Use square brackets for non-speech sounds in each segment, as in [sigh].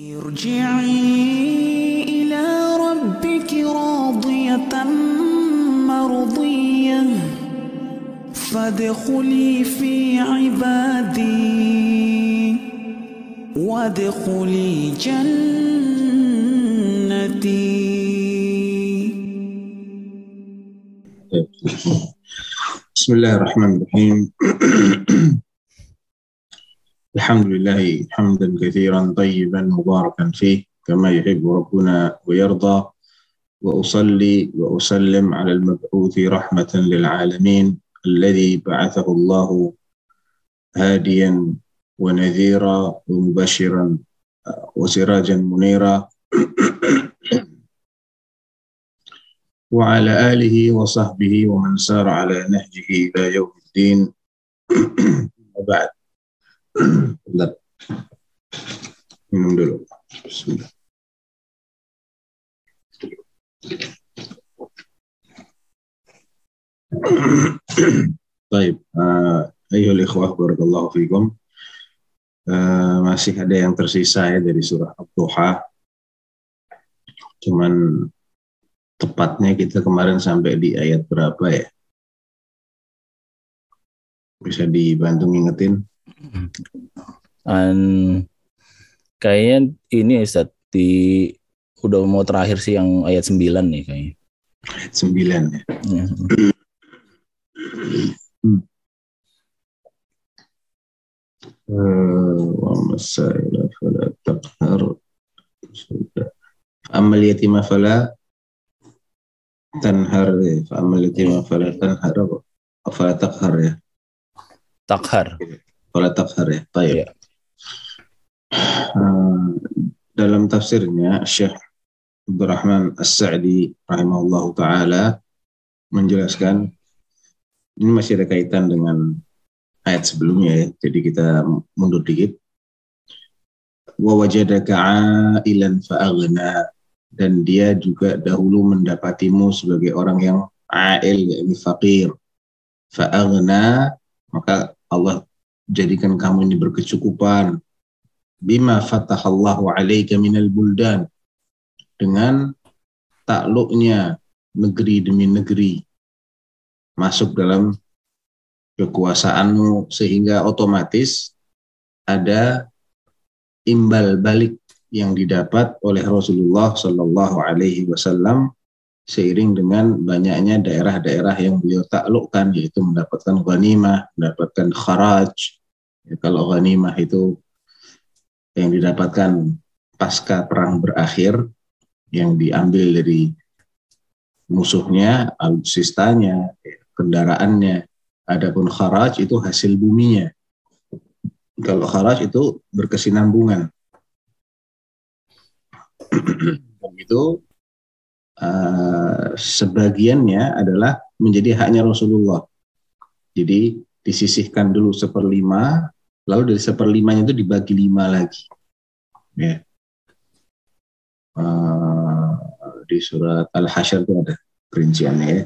ارجعي إلى ربك راضية مرضية. فادخلي في عبادي. وادخلي جنتي. بسم الله الرحمن الرحيم. الحمد لله حمدا كثيرا طيبا مباركا فيه كما يحب ربنا ويرضى. وأصلي وأسلم على المبعوث رحمة للعالمين الذي بعثه الله هاديا ونذيرا ومبشرا وسراجا منيرا. وعلى آله وصحبه ومن سار على نهجه إلى يوم الدين. وبعد Bentar. Minum dulu. Bismillah. Baik, uh, ayuhal ikhwah barakallahu fikum. Uh, masih ada yang tersisa ya dari surah Ad-Duha. Cuman tepatnya kita kemarin sampai di ayat berapa ya? Bisa dibantu ngingetin? Dan kayaknya ini Ustaz di udah mau terakhir sih yang ayat 9 nih kayaknya. Ayat 9 ya. Ya. ومسائل فلا تقهر فأما اليتيم فلا تنهر فأما اليتيم فلا تنهر فلا تقهر ya Takhar. fala taqhar ya Baik. Iya. Uh, dalam tafsirnya Syekh Abdurrahman As-Sa'di rahimahullahu taala menjelaskan ini masih ada kaitan dengan ayat sebelumnya ya. Jadi kita mundur dikit. Wa wajadaka 'ailan fa'aghna dan dia juga dahulu mendapatimu sebagai orang yang ail yakni fakir. Fa'aghna maka Allah jadikan kamu ini berkecukupan. Bima fatahallahu alaika minal buldan. Dengan takluknya negeri demi negeri. Masuk dalam kekuasaanmu sehingga otomatis ada imbal balik yang didapat oleh Rasulullah Shallallahu Alaihi Wasallam seiring dengan banyaknya daerah-daerah yang beliau taklukkan yaitu mendapatkan ghanimah, mendapatkan kharaj. Ya, kalau ghanimah itu yang didapatkan pasca perang berakhir yang diambil dari musuhnya, alutsistanya, ya, kendaraannya. Adapun kharaj itu hasil buminya. Kalau kharaj itu berkesinambungan. [clears throat] Itu uh, sebagiannya adalah menjadi haknya Rasulullah. Jadi disisihkan dulu seperlima, lalu dari seperlimanya itu dibagi lima lagi. Ya. Uh, di surat Al-Hasyr itu ada perinciannya ya.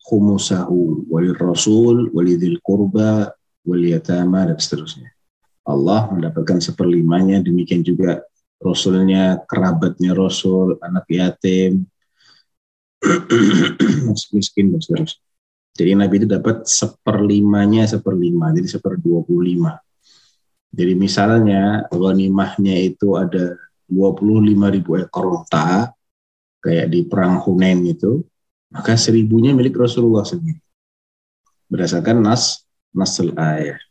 Khumusahu walil rasul walidil kurba wal yatama dan seterusnya. Allah mendapatkan seperlimanya, demikian juga Rasulnya, kerabatnya Rasul, anak yatim, [clears throat] miskin dan seterusnya. Jadi Nabi itu dapat seperlimanya seperlima, jadi seperdua puluh lima. Jadi misalnya ghanimahnya itu ada 25 ribu ekor unta, kayak di perang Hunain itu, maka seribunya milik Rasulullah sendiri. Berdasarkan nas nasl ayat.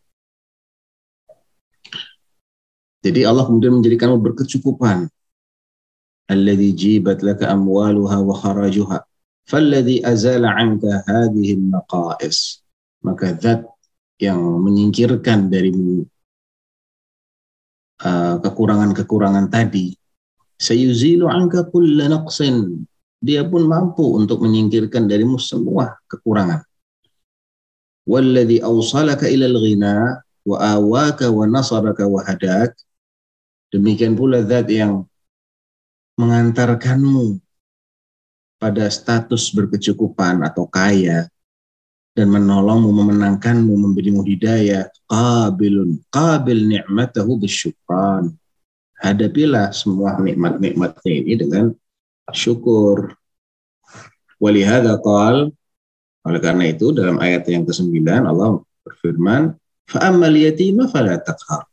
Jadi Allah kemudian menjadikanmu berkecukupan. Alladhi jibat laka amwaluha wa kharajuha. Falladhi azala anka hadhihi naqais. Maka zat yang menyingkirkan darimu uh, kekurangan-kekurangan tadi. Sayuzilu anka kulla naqsin. Dia pun mampu untuk menyingkirkan darimu semua kekurangan. Walladhi awsalaka ilal ghina wa awaka wa nasaraka wa hadak Demikian pula zat yang mengantarkanmu pada status berkecukupan atau kaya dan menolongmu, memenangkanmu, memberimu hidayah, qabilun, qabil ni'matahu bisyukran. hadapilah semua nikmat-nikmatnya ini dengan syukur. Walihada qal oleh karena itu dalam ayat yang ke-9 Allah berfirman, "Fa'ammal yatima fala taqhar."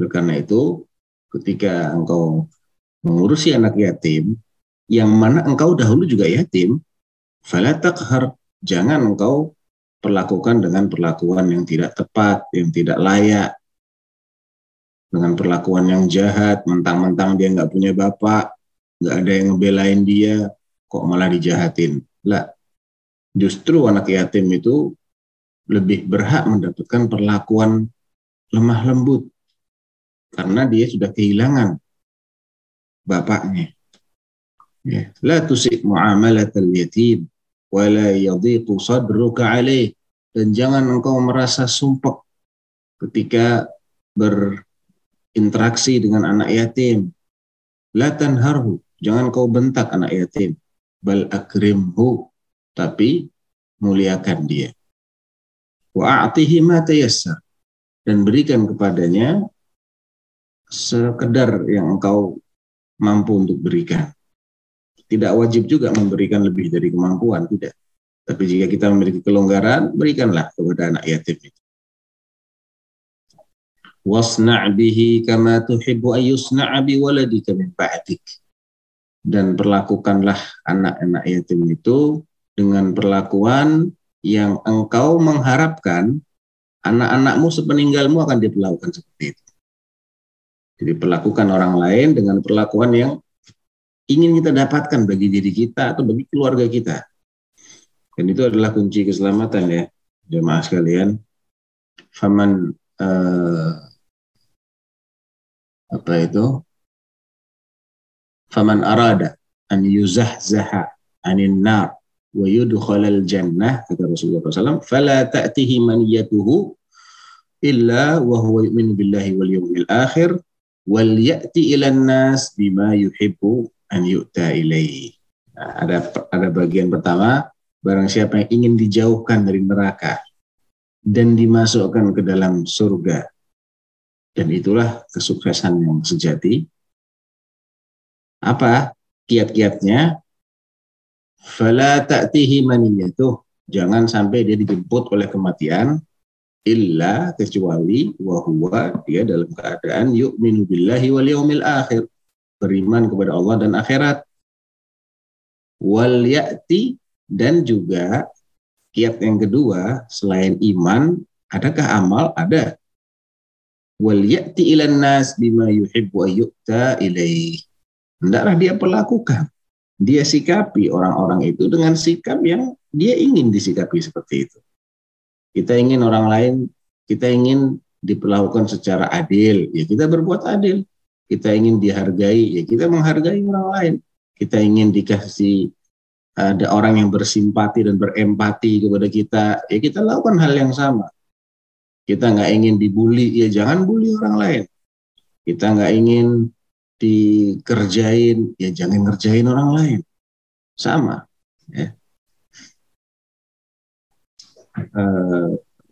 Oleh karena itu ketika engkau mengurusi anak yatim yang mana engkau dahulu juga yatim, fala taqhar. Jangan engkau perlakukan dengan perlakuan yang tidak tepat, yang tidak layak, dengan perlakuan yang jahat, mentang-mentang dia nggak punya bapak, nggak ada yang ngebelain dia, kok malah dijahatin. Lah, justru anak yatim itu lebih berhak mendapatkan perlakuan lemah lembut karena dia sudah kehilangan bapaknya. Ya. La tusik muamalat al-yatim wa la yadhiqu sadruka alaih dan jangan engkau merasa sumpek ketika berinteraksi dengan anak yatim. La tanharhu Jangan kau bentak anak yatim. Bal akrimhu. Tapi muliakan dia. Wa a'tihi ma tayassar. Dan berikan kepadanya sekedar yang engkau mampu untuk berikan. Tidak wajib juga memberikan lebih dari kemampuan, tidak. Tapi jika kita memiliki kelonggaran, berikanlah kepada anak yatim itu. Wasna' kama tuhibbu bi waladika min dan perlakukanlah anak-anak yatim itu dengan perlakuan yang engkau mengharapkan anak-anakmu sepeninggalmu akan diperlakukan seperti itu. Jadi perlakukan orang lain dengan perlakuan yang ingin kita dapatkan bagi diri kita atau bagi keluarga kita. Dan itu adalah kunci keselamatan ya, jemaah sekalian. Faman uh, apa itu? faman arada an yuzahzaha anin nar wa yudkhalal jannah kata Rasulullah SAW fala ta'tihi maniyatuhu illa wa huwa yu'minu billahi wal yawmil akhir wal ya'ti ilan nas bima yuhibbu an yu'ta ilaihi nah, ada ada bagian pertama barang siapa yang ingin dijauhkan dari neraka dan dimasukkan ke dalam surga dan itulah kesuksesan yang sejati apa kiat-kiatnya? Fala ta'tihi maniyatuh. Jangan sampai dia dijemput oleh kematian illa kecuali wahwa dia dalam keadaan yu'minu billahi wal yaumil akhir. Beriman kepada Allah dan akhirat. Wal ya'ti dan juga kiat yang kedua selain iman adakah amal? Ada. Wal ya'ti ilan nas bima yuhibbu ayyukta ilaih Hendaklah dia perlakukan. Dia sikapi orang-orang itu dengan sikap yang dia ingin disikapi seperti itu. Kita ingin orang lain, kita ingin diperlakukan secara adil, ya kita berbuat adil. Kita ingin dihargai, ya kita menghargai orang lain. Kita ingin dikasih ada orang yang bersimpati dan berempati kepada kita, ya kita lakukan hal yang sama. Kita nggak ingin dibully, ya jangan bully orang lain. Kita nggak ingin dikerjain, ya jangan ngerjain orang lain. Sama. Ya.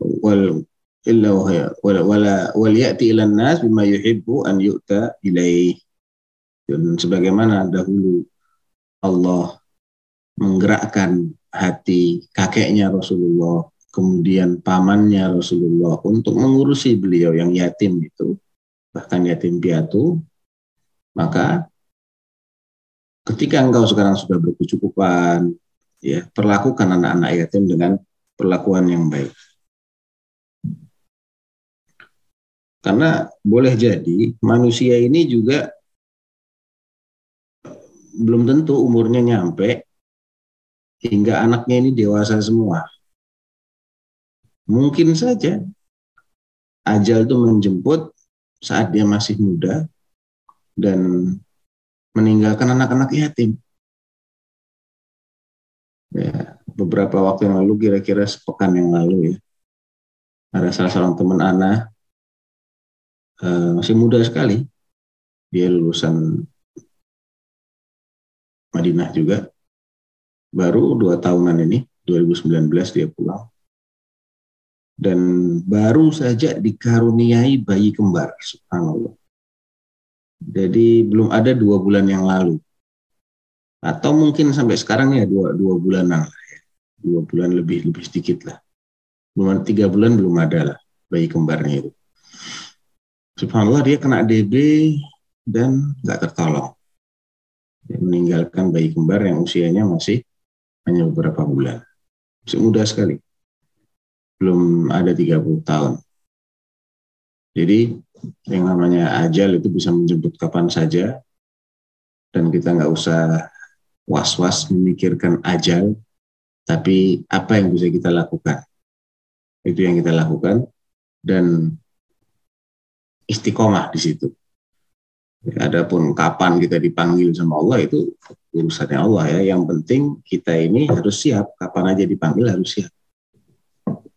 Wal illa wala wala wal ya'ti ila nas bima yuhibbu an yu'ta ilaih. Dan sebagaimana dahulu Allah menggerakkan hati kakeknya Rasulullah, kemudian pamannya Rasulullah untuk mengurusi beliau yang yatim itu, bahkan yatim piatu, maka ketika engkau sekarang sudah berkecukupan, ya perlakukan anak-anak yatim dengan perlakuan yang baik. Karena boleh jadi manusia ini juga belum tentu umurnya nyampe hingga anaknya ini dewasa semua. Mungkin saja ajal itu menjemput saat dia masih muda dan meninggalkan anak-anak yatim. Ya, beberapa waktu yang lalu, kira-kira sepekan yang lalu ya, ada salah seorang teman Ana, uh, masih muda sekali, dia lulusan Madinah juga, baru dua tahunan ini, 2019 dia pulang, dan baru saja dikaruniai bayi kembar, subhanallah. Jadi belum ada dua bulan yang lalu. Atau mungkin sampai sekarang ya dua, dua bulanan. Dua bulan lebih lebih sedikit lah. Ada tiga bulan belum ada lah bayi kembarnya itu. Subhanallah dia kena DB dan nggak tertolong. Dia meninggalkan bayi kembar yang usianya masih hanya beberapa bulan. Masih sekali. Belum ada 30 tahun. Jadi yang namanya ajal itu bisa menjemput kapan saja dan kita nggak usah was-was memikirkan ajal, tapi apa yang bisa kita lakukan. Itu yang kita lakukan dan istiqomah di situ. Adapun kapan kita dipanggil sama Allah itu urusannya Allah ya. Yang penting kita ini harus siap. Kapan aja dipanggil harus siap.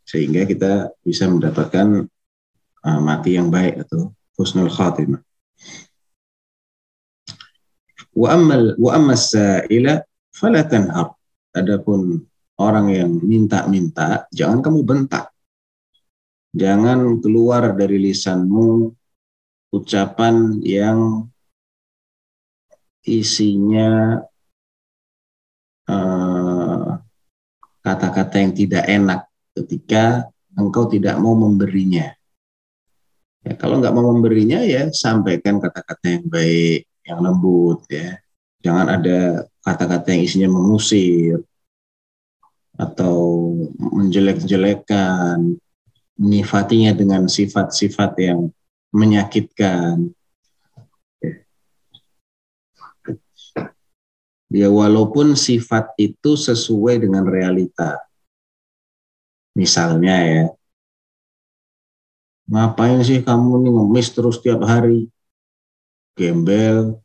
Sehingga kita bisa mendapatkan uh, mati yang baik atau husnul khatimah. Wa ammal wa ammas sa'ila fala tanhar. Adapun orang yang minta-minta, jangan kamu bentak. Jangan keluar dari lisanmu ucapan yang isinya eh, kata-kata yang tidak enak ketika engkau tidak mau memberinya. Ya, kalau nggak mau memberinya ya sampaikan kata-kata yang baik, yang lembut ya. Jangan ada kata-kata yang isinya mengusir atau menjelek-jelekan, menyifatinya dengan sifat-sifat yang menyakitkan. Ya walaupun sifat itu sesuai dengan realita. Misalnya ya, ngapain sih kamu nih ngemis terus tiap hari? Gembel.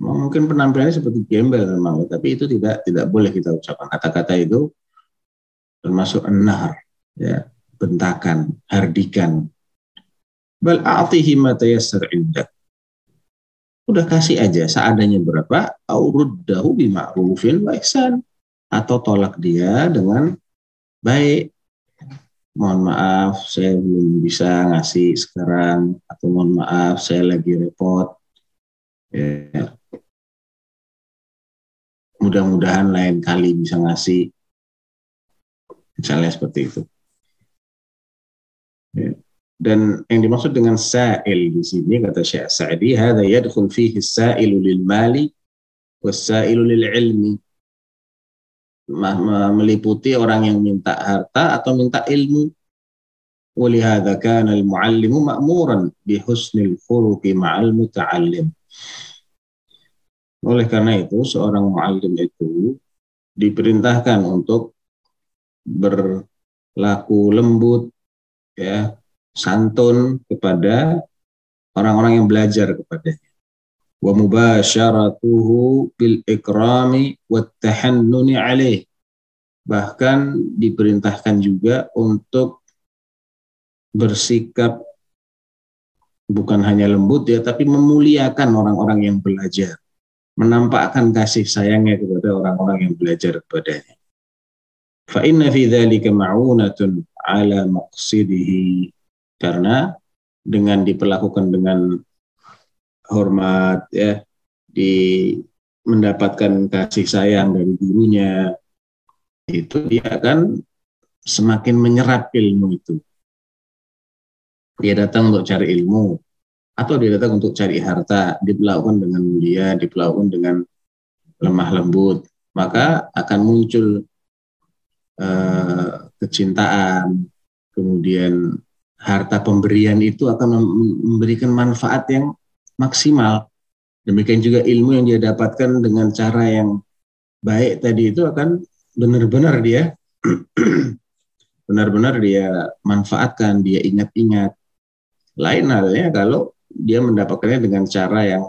Mungkin penampilannya seperti gembel memang, tapi itu tidak tidak boleh kita ucapkan. Kata-kata itu termasuk enar, ya, bentakan, hardikan, Bal a'tihi ma tayassar indak. Udah kasih aja seadanya berapa, auruddahu bima'rufin wa ihsan. Atau tolak dia dengan baik. Mohon maaf, saya belum bisa ngasih sekarang. Atau mohon maaf, saya lagi repot. Ya. Mudah-mudahan lain kali bisa ngasih Misalnya seperti itu. Ya. Dan yang dimaksud dengan sa'il di sini kata Syekh Sa'di, hadza yadkhul fihi sa'ilu lil mali was-sa'ilu lil ilmi. Meliputi orang yang minta harta atau minta ilmu. ولهذا كان المعلم مأمورا بحسن الخلق مع المتعلم. Oleh karena itu, seorang muallim itu diperintahkan untuk berlaku lembut, ya, santun kepada orang-orang yang belajar kepadanya. Wa mubasyaratuhu bil ikrami wa tahannuni alaih. Bahkan diperintahkan juga untuk bersikap bukan hanya lembut ya, tapi memuliakan orang-orang yang belajar. Menampakkan kasih sayangnya kepada orang-orang yang belajar kepadanya. Fa inna fi dzalika ma'unatun ala maqsidihi karena dengan diperlakukan dengan hormat ya di mendapatkan kasih sayang dari gurunya itu dia akan semakin menyerap ilmu itu. Dia datang untuk cari ilmu atau dia datang untuk cari harta diperlakukan dengan mulia diperlakukan dengan lemah lembut maka akan muncul uh, kecintaan kemudian harta pemberian itu akan memberikan manfaat yang maksimal. Demikian juga ilmu yang dia dapatkan dengan cara yang baik tadi itu akan benar-benar dia [clears throat] benar-benar dia manfaatkan, dia ingat-ingat. Lain halnya kalau dia mendapatkannya dengan cara yang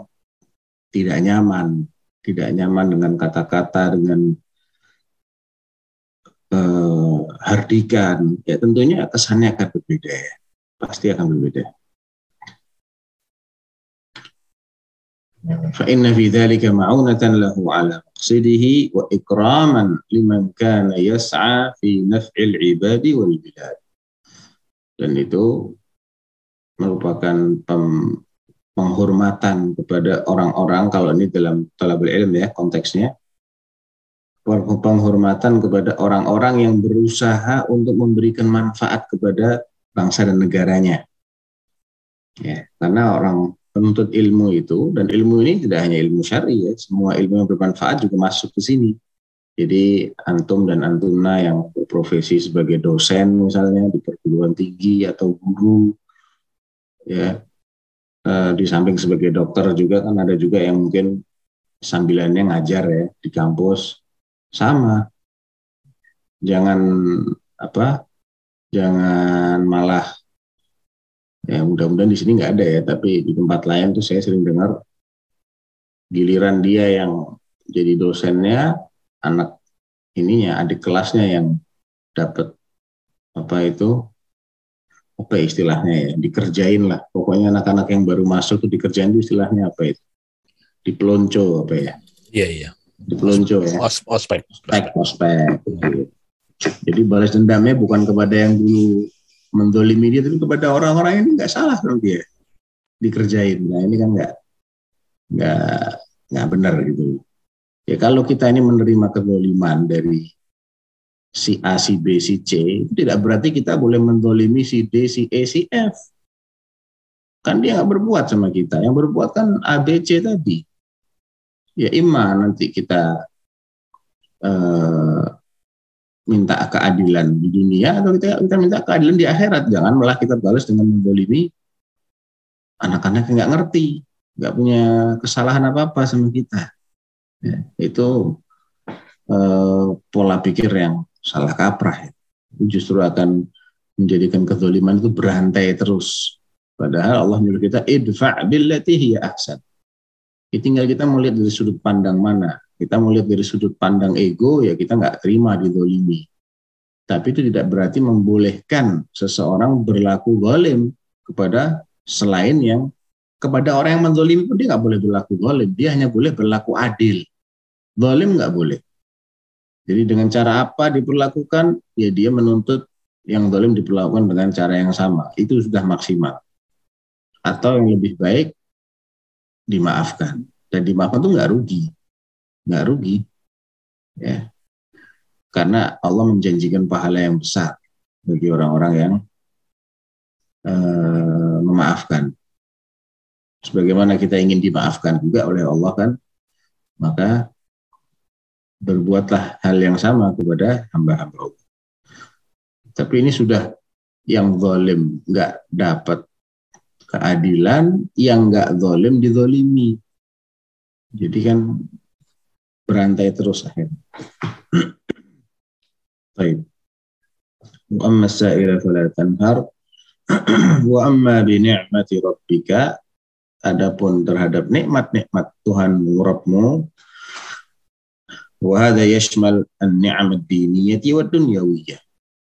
tidak nyaman, tidak nyaman dengan kata-kata, dengan hardikan, ya tentunya kesannya akan berbeda ya pasti akan berbeda. فإن في ذلك معونة له على مقصده وإكراما لمن كان يسعى في نفع العباد والبلاد. Dan itu merupakan pem, penghormatan kepada orang-orang kalau ini dalam talabul ilm ya konteksnya penghormatan kepada orang-orang yang berusaha untuk memberikan manfaat kepada bangsa dan negaranya. Ya, karena orang penuntut ilmu itu dan ilmu ini tidak hanya ilmu syari ya, semua ilmu yang bermanfaat juga masuk ke sini. Jadi antum dan antuna yang berprofesi sebagai dosen misalnya di perguruan tinggi atau guru ya eh, di samping sebagai dokter juga kan ada juga yang mungkin sambilannya ngajar ya di kampus sama. Jangan apa jangan malah ya mudah-mudahan di sini nggak ada ya tapi di tempat lain tuh saya sering dengar giliran dia yang jadi dosennya anak ininya adik kelasnya yang dapat apa itu apa istilahnya ya dikerjain lah. Pokoknya anak-anak yang baru masuk tuh dikerjain itu istilahnya apa itu dipelonco apa ya. Iya iya. Di pelonco ya. Os, ospek. ospek ospek. Jadi balas dendamnya bukan kepada yang dulu mendolimi dia tapi kepada orang-orang ini nggak salah dong dia dikerjain. Nah ini kan nggak nggak nggak benar gitu. Ya kalau kita ini menerima kedoliman dari si A si B si C itu tidak berarti kita boleh mendolimi si D si E si F. Kan dia nggak berbuat sama kita. Yang berbuat kan A B C tadi ya ima nanti kita eh, minta keadilan di dunia atau kita kita minta keadilan di akhirat. Jangan malah kita balas dengan mendolimi anak-anak yang nggak ngerti nggak punya kesalahan apa apa sama kita. Ya, itu eh, pola pikir yang salah kaprah. Itu justru akan menjadikan kezaliman itu berantai terus. Padahal Allah menyuruh kita idfa billati hiya ahsan Ya, tinggal kita melihat dari sudut pandang mana. Kita melihat dari sudut pandang ego, ya kita nggak terima didolimi. Tapi itu tidak berarti membolehkan seseorang berlaku zalim kepada selain yang kepada orang yang menzolimi pun dia nggak boleh berlaku zalim. Dia hanya boleh berlaku adil. Zalim nggak boleh. Jadi dengan cara apa diperlakukan, ya dia menuntut yang zalim diperlakukan dengan cara yang sama. Itu sudah maksimal. Atau yang lebih baik, dimaafkan. Dan dimaafkan tuh nggak rugi. Nggak rugi. Ya. Karena Allah menjanjikan pahala yang besar bagi orang-orang yang eh, memaafkan. Sebagaimana kita ingin dimaafkan juga oleh Allah kan maka berbuatlah hal yang sama kepada hamba-hamba Allah. Tapi ini sudah yang zalim nggak dapat keadilan yang nggak zalim dizolimi. Jadi kan berantai terus akhirnya. [clears throat] Baik. Wa amma [clears throat] adapun terhadap nikmat-nikmat Tuhan Rabbmu wa yashmal an-ni'am ad-diniyati wa dunyawiyah.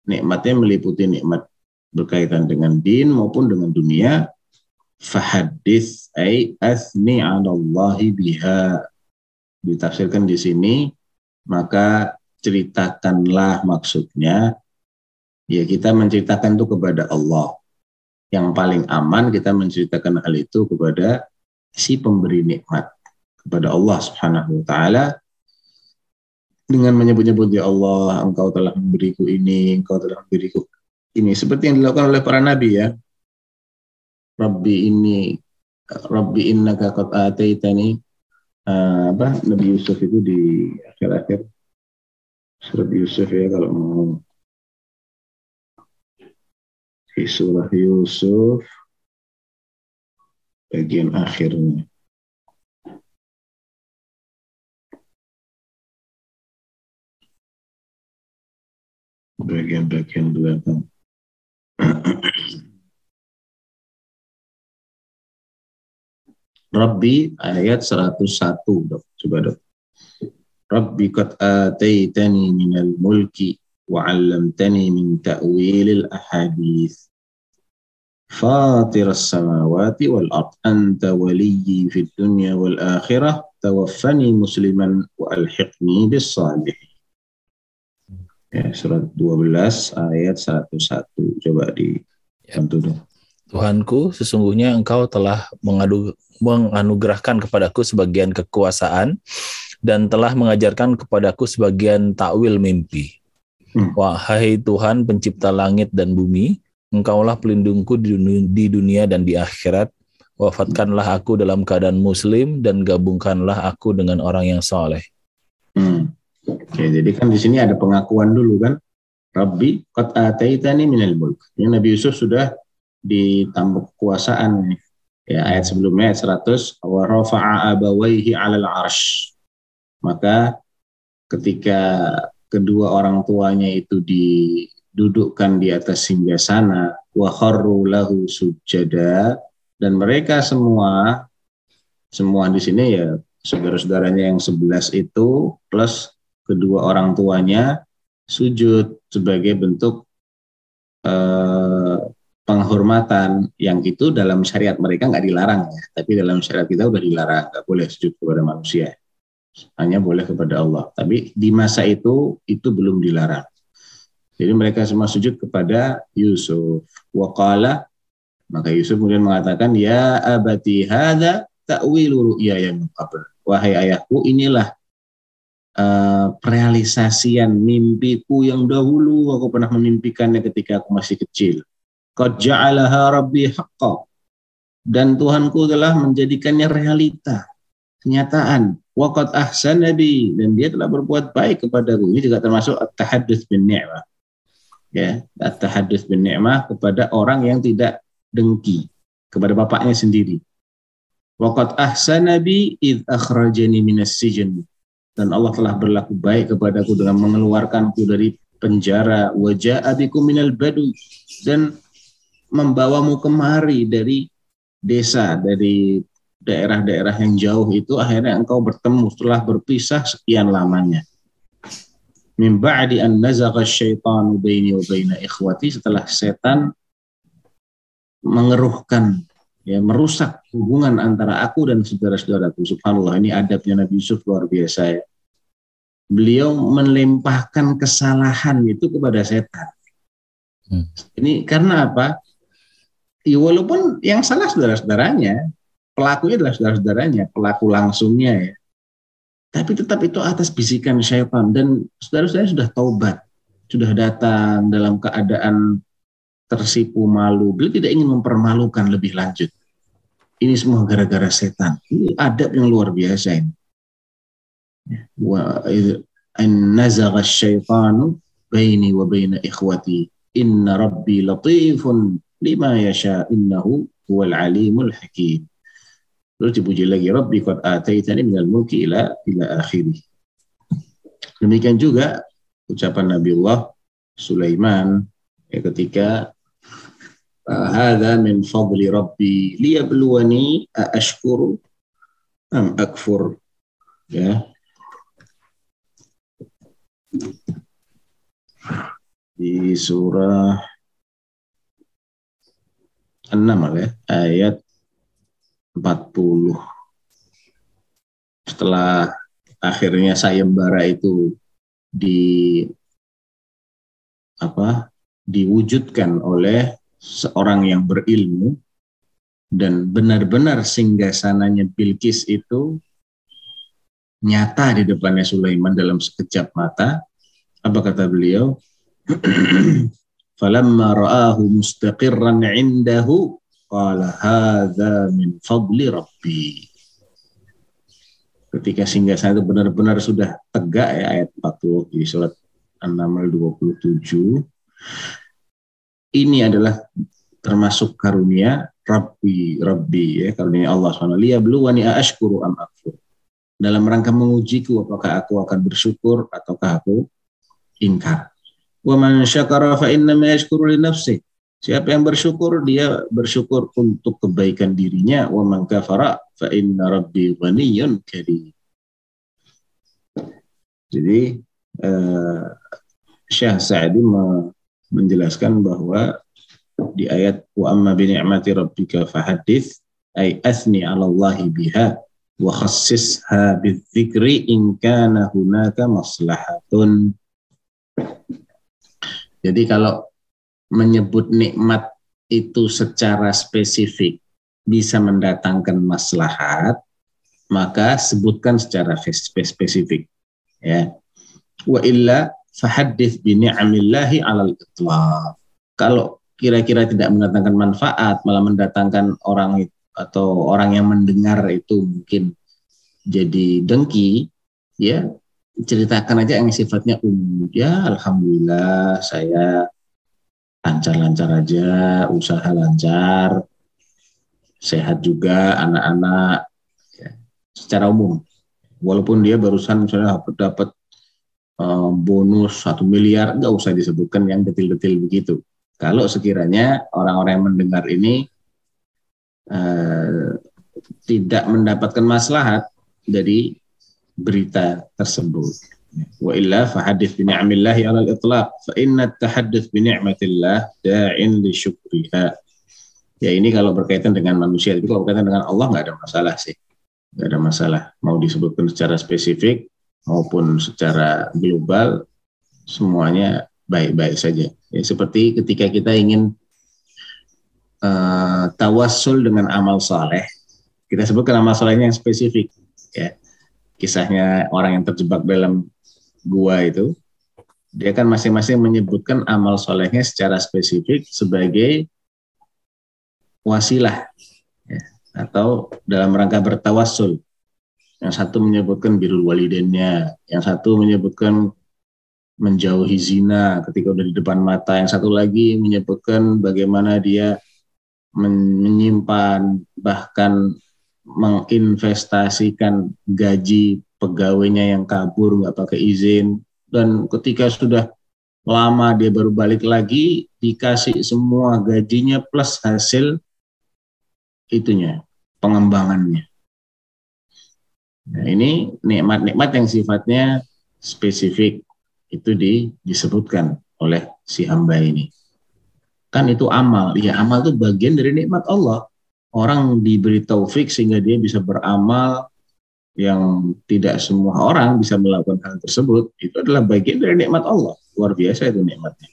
Nikmatnya meliputi nikmat berkaitan dengan din maupun dengan dunia fahadis ay asni 'ala Allah biha. Ditafsirkan di sini maka ceritakanlah maksudnya. Ya kita menceritakan itu kepada Allah. Yang paling aman kita menceritakan hal itu kepada si pemberi nikmat kepada Allah Subhanahu wa taala. Dengan menyebut-nyebut ya Allah engkau telah memberiku ini engkau telah memberiku ini. Seperti yang dilakukan oleh para nabi ya Rabbi ini Rabbi innaka qad ataitani. Uh, apa? Nabi Yusuf itu di akhir-akhir. Surat Yusuf ya kalau mau. Di surah Yusuf bagian akhirnya. Bagian-bagian belakang [clears throat] Rabbi ayat 101 dok. Coba dok. Rabbi qad ataitani minal mulki wa 'allamtani min ta'wilil ahadith. فاطر السماوات والأرض أنت ولي في الدنيا والآخرة توفني مسلما وألحقني بالصالحين ya, surat 12 ayat 101 coba di bantu dong Tuhanku, sesungguhnya engkau telah mengadu, menganugerahkan kepadaku sebagian kekuasaan dan telah mengajarkan kepadaku sebagian takwil mimpi. Hmm. Wahai Tuhan pencipta langit dan bumi, engkaulah pelindungku di dunia, di dunia dan di akhirat. Wafatkanlah aku dalam keadaan muslim dan gabungkanlah aku dengan orang yang soleh. Hmm. Oke, jadi kan di sini ada pengakuan dulu kan. Rabbi qad ataitani minal mulk. Ini Nabi Yusuf sudah ditambah kekuasaan. Ya, ayat sebelumnya ayat 100 wa rafa'a abawaihi 'alal arsh. Maka ketika kedua orang tuanya itu didudukkan di atas singgasana wa kharru lahu sujada dan mereka semua semua di sini ya saudara-saudaranya yang sebelas itu plus kedua orang tuanya sujud sebagai bentuk eh, penghormatan yang itu dalam syariat mereka nggak dilarang ya, tapi dalam syariat kita udah dilarang, nggak boleh sujud kepada manusia, hanya boleh kepada Allah. Tapi di masa itu itu belum dilarang. Jadi mereka semua sujud kepada Yusuf. Waqala maka Yusuf kemudian mengatakan ya abati hada ta'wilu ru'ya yang qabl. Wahai ayahku inilah uh, realisasian mimpiku yang dahulu aku pernah memimpikannya ketika aku masih kecil Qad ja'alaha rabbi. Dan Tuhanku telah menjadikannya realita, kenyataan. Waqad ahsan nabi dan dia telah berbuat baik kepadaku. Ini juga termasuk at-tahaddus bin ni'mah. Ya, at-tahaddus bin ni'mah kepada orang yang tidak dengki kepada bapaknya sendiri. Waqad ahsan nabi id akhrajani minas sijin. Dan Allah telah berlaku baik kepadaku dengan mengeluarkanku dari penjara wajah abiku minal badu dan membawamu kemari dari desa, dari daerah-daerah yang jauh itu akhirnya engkau bertemu setelah berpisah sekian lamanya. Min ba'di an nazagha syaitanu baini wa baina ikhwati setelah setan mengeruhkan ya merusak hubungan antara aku dan saudara-saudaraku. Subhanallah ini adabnya Nabi Yusuf luar biasa ya. Beliau melempahkan kesalahan itu kepada setan. Hmm. Ini karena apa? Ya walaupun yang salah saudara-saudaranya, pelakunya adalah saudara-saudaranya, pelaku langsungnya ya. Tapi tetap itu atas bisikan syaitan dan saudara-saudaranya sudah taubat, sudah datang dalam keadaan tersipu malu. Beliau tidak ingin mempermalukan lebih lanjut. Ini semua gara-gara setan. Ini adab yang luar biasa ini. Wa an nazagha syaitanu baini wa baina ikhwati. Inna rabbi latifun lima yasha innahu huwal alimul hakim. Terus dipuji lagi Rabbi qad ataitani minal mulki ila ila akhiri. Demikian juga ucapan Nabi Allah Sulaiman ya, ketika hadza min fadli rabbi liyabluwani ashkuru am akfur ya di surah 6 ya, ayat 40. Setelah akhirnya sayembara itu di apa diwujudkan oleh seorang yang berilmu dan benar-benar singgasananya Bilqis itu nyata di depannya Sulaiman dalam sekejap mata. Apa kata beliau? [clears throat] falamma ra'ahu mustaqirran 'indahu qala hadza min fadli rabbi. Ketika singgasana itu benar-benar sudah tegak ya ayat 40 di surat An-Naml 27 ini adalah termasuk karunia Rabbi Rabbi ya karunia Allah SWT liyabluwani ashkuru am akfur. Dalam rangka mengujiku apakah aku akan bersyukur ataukah aku ingkar Wa man syakara fa innama yashkuru li nafsi. Siapa yang bersyukur dia bersyukur untuk kebaikan dirinya wa man kafara fa inna rabbi karim. Jadi uh, Syekh Sa'di menjelaskan bahwa di ayat wa amma bi ni'mati rabbika fahaddits ay asni 'ala Allah biha wa khassisha bidzikri in kana hunaka maslahatun jadi kalau menyebut nikmat itu secara spesifik bisa mendatangkan maslahat, maka sebutkan secara spesifik. Ya. Wa illa fahaddith bi ni'amillahi 'alal itlaq. Kalau kira-kira tidak mendatangkan manfaat, malah mendatangkan orang atau orang yang mendengar itu mungkin jadi dengki, ya ceritakan aja yang sifatnya umum. Ya, alhamdulillah saya lancar-lancar aja, usaha lancar, sehat juga anak-anak ya, secara umum. Walaupun dia barusan misalnya dapat uh, bonus satu miliar, nggak usah disebutkan yang detil-detil begitu. Kalau sekiranya orang-orang yang mendengar ini uh, tidak mendapatkan maslahat dari berita tersebut. Wa illa fahadith bi ni'amillahi 'ala al-itlaq fa inna at-tahadduts bi ni'matillah da'in li syukriha. Ya ini kalau berkaitan dengan manusia, tapi kalau berkaitan dengan Allah nggak ada masalah sih. Nggak ada masalah. Mau disebutkan secara spesifik maupun secara global, semuanya baik-baik saja. Ya, seperti ketika kita ingin uh, tawassul dengan amal saleh, kita sebutkan amal salehnya yang spesifik. Ya, kisahnya orang yang terjebak dalam gua itu, dia kan masing-masing menyebutkan amal solehnya secara spesifik sebagai wasilah ya, atau dalam rangka bertawasul. Yang satu menyebutkan birul walidennya, yang satu menyebutkan menjauhi zina ketika udah di depan mata, yang satu lagi menyebutkan bagaimana dia menyimpan bahkan menginvestasikan gaji pegawainya yang kabur nggak pakai izin dan ketika sudah lama dia baru balik lagi dikasih semua gajinya plus hasil itunya pengembangannya. Nah, ini nikmat-nikmat yang sifatnya spesifik itu di, disebutkan oleh si hamba ini. Kan itu amal. Ya amal itu bagian dari nikmat Allah orang diberi taufik sehingga dia bisa beramal yang tidak semua orang bisa melakukan hal tersebut. Itu adalah bagian dari nikmat Allah. Luar biasa itu nikmatnya.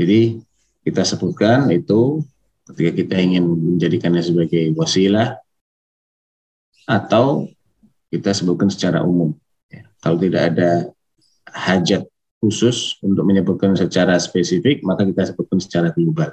Jadi kita sebutkan itu ketika kita ingin menjadikannya sebagai wasilah atau kita sebutkan secara umum. Ya, kalau tidak ada hajat khusus untuk menyebutkan secara spesifik maka kita sebutkan secara global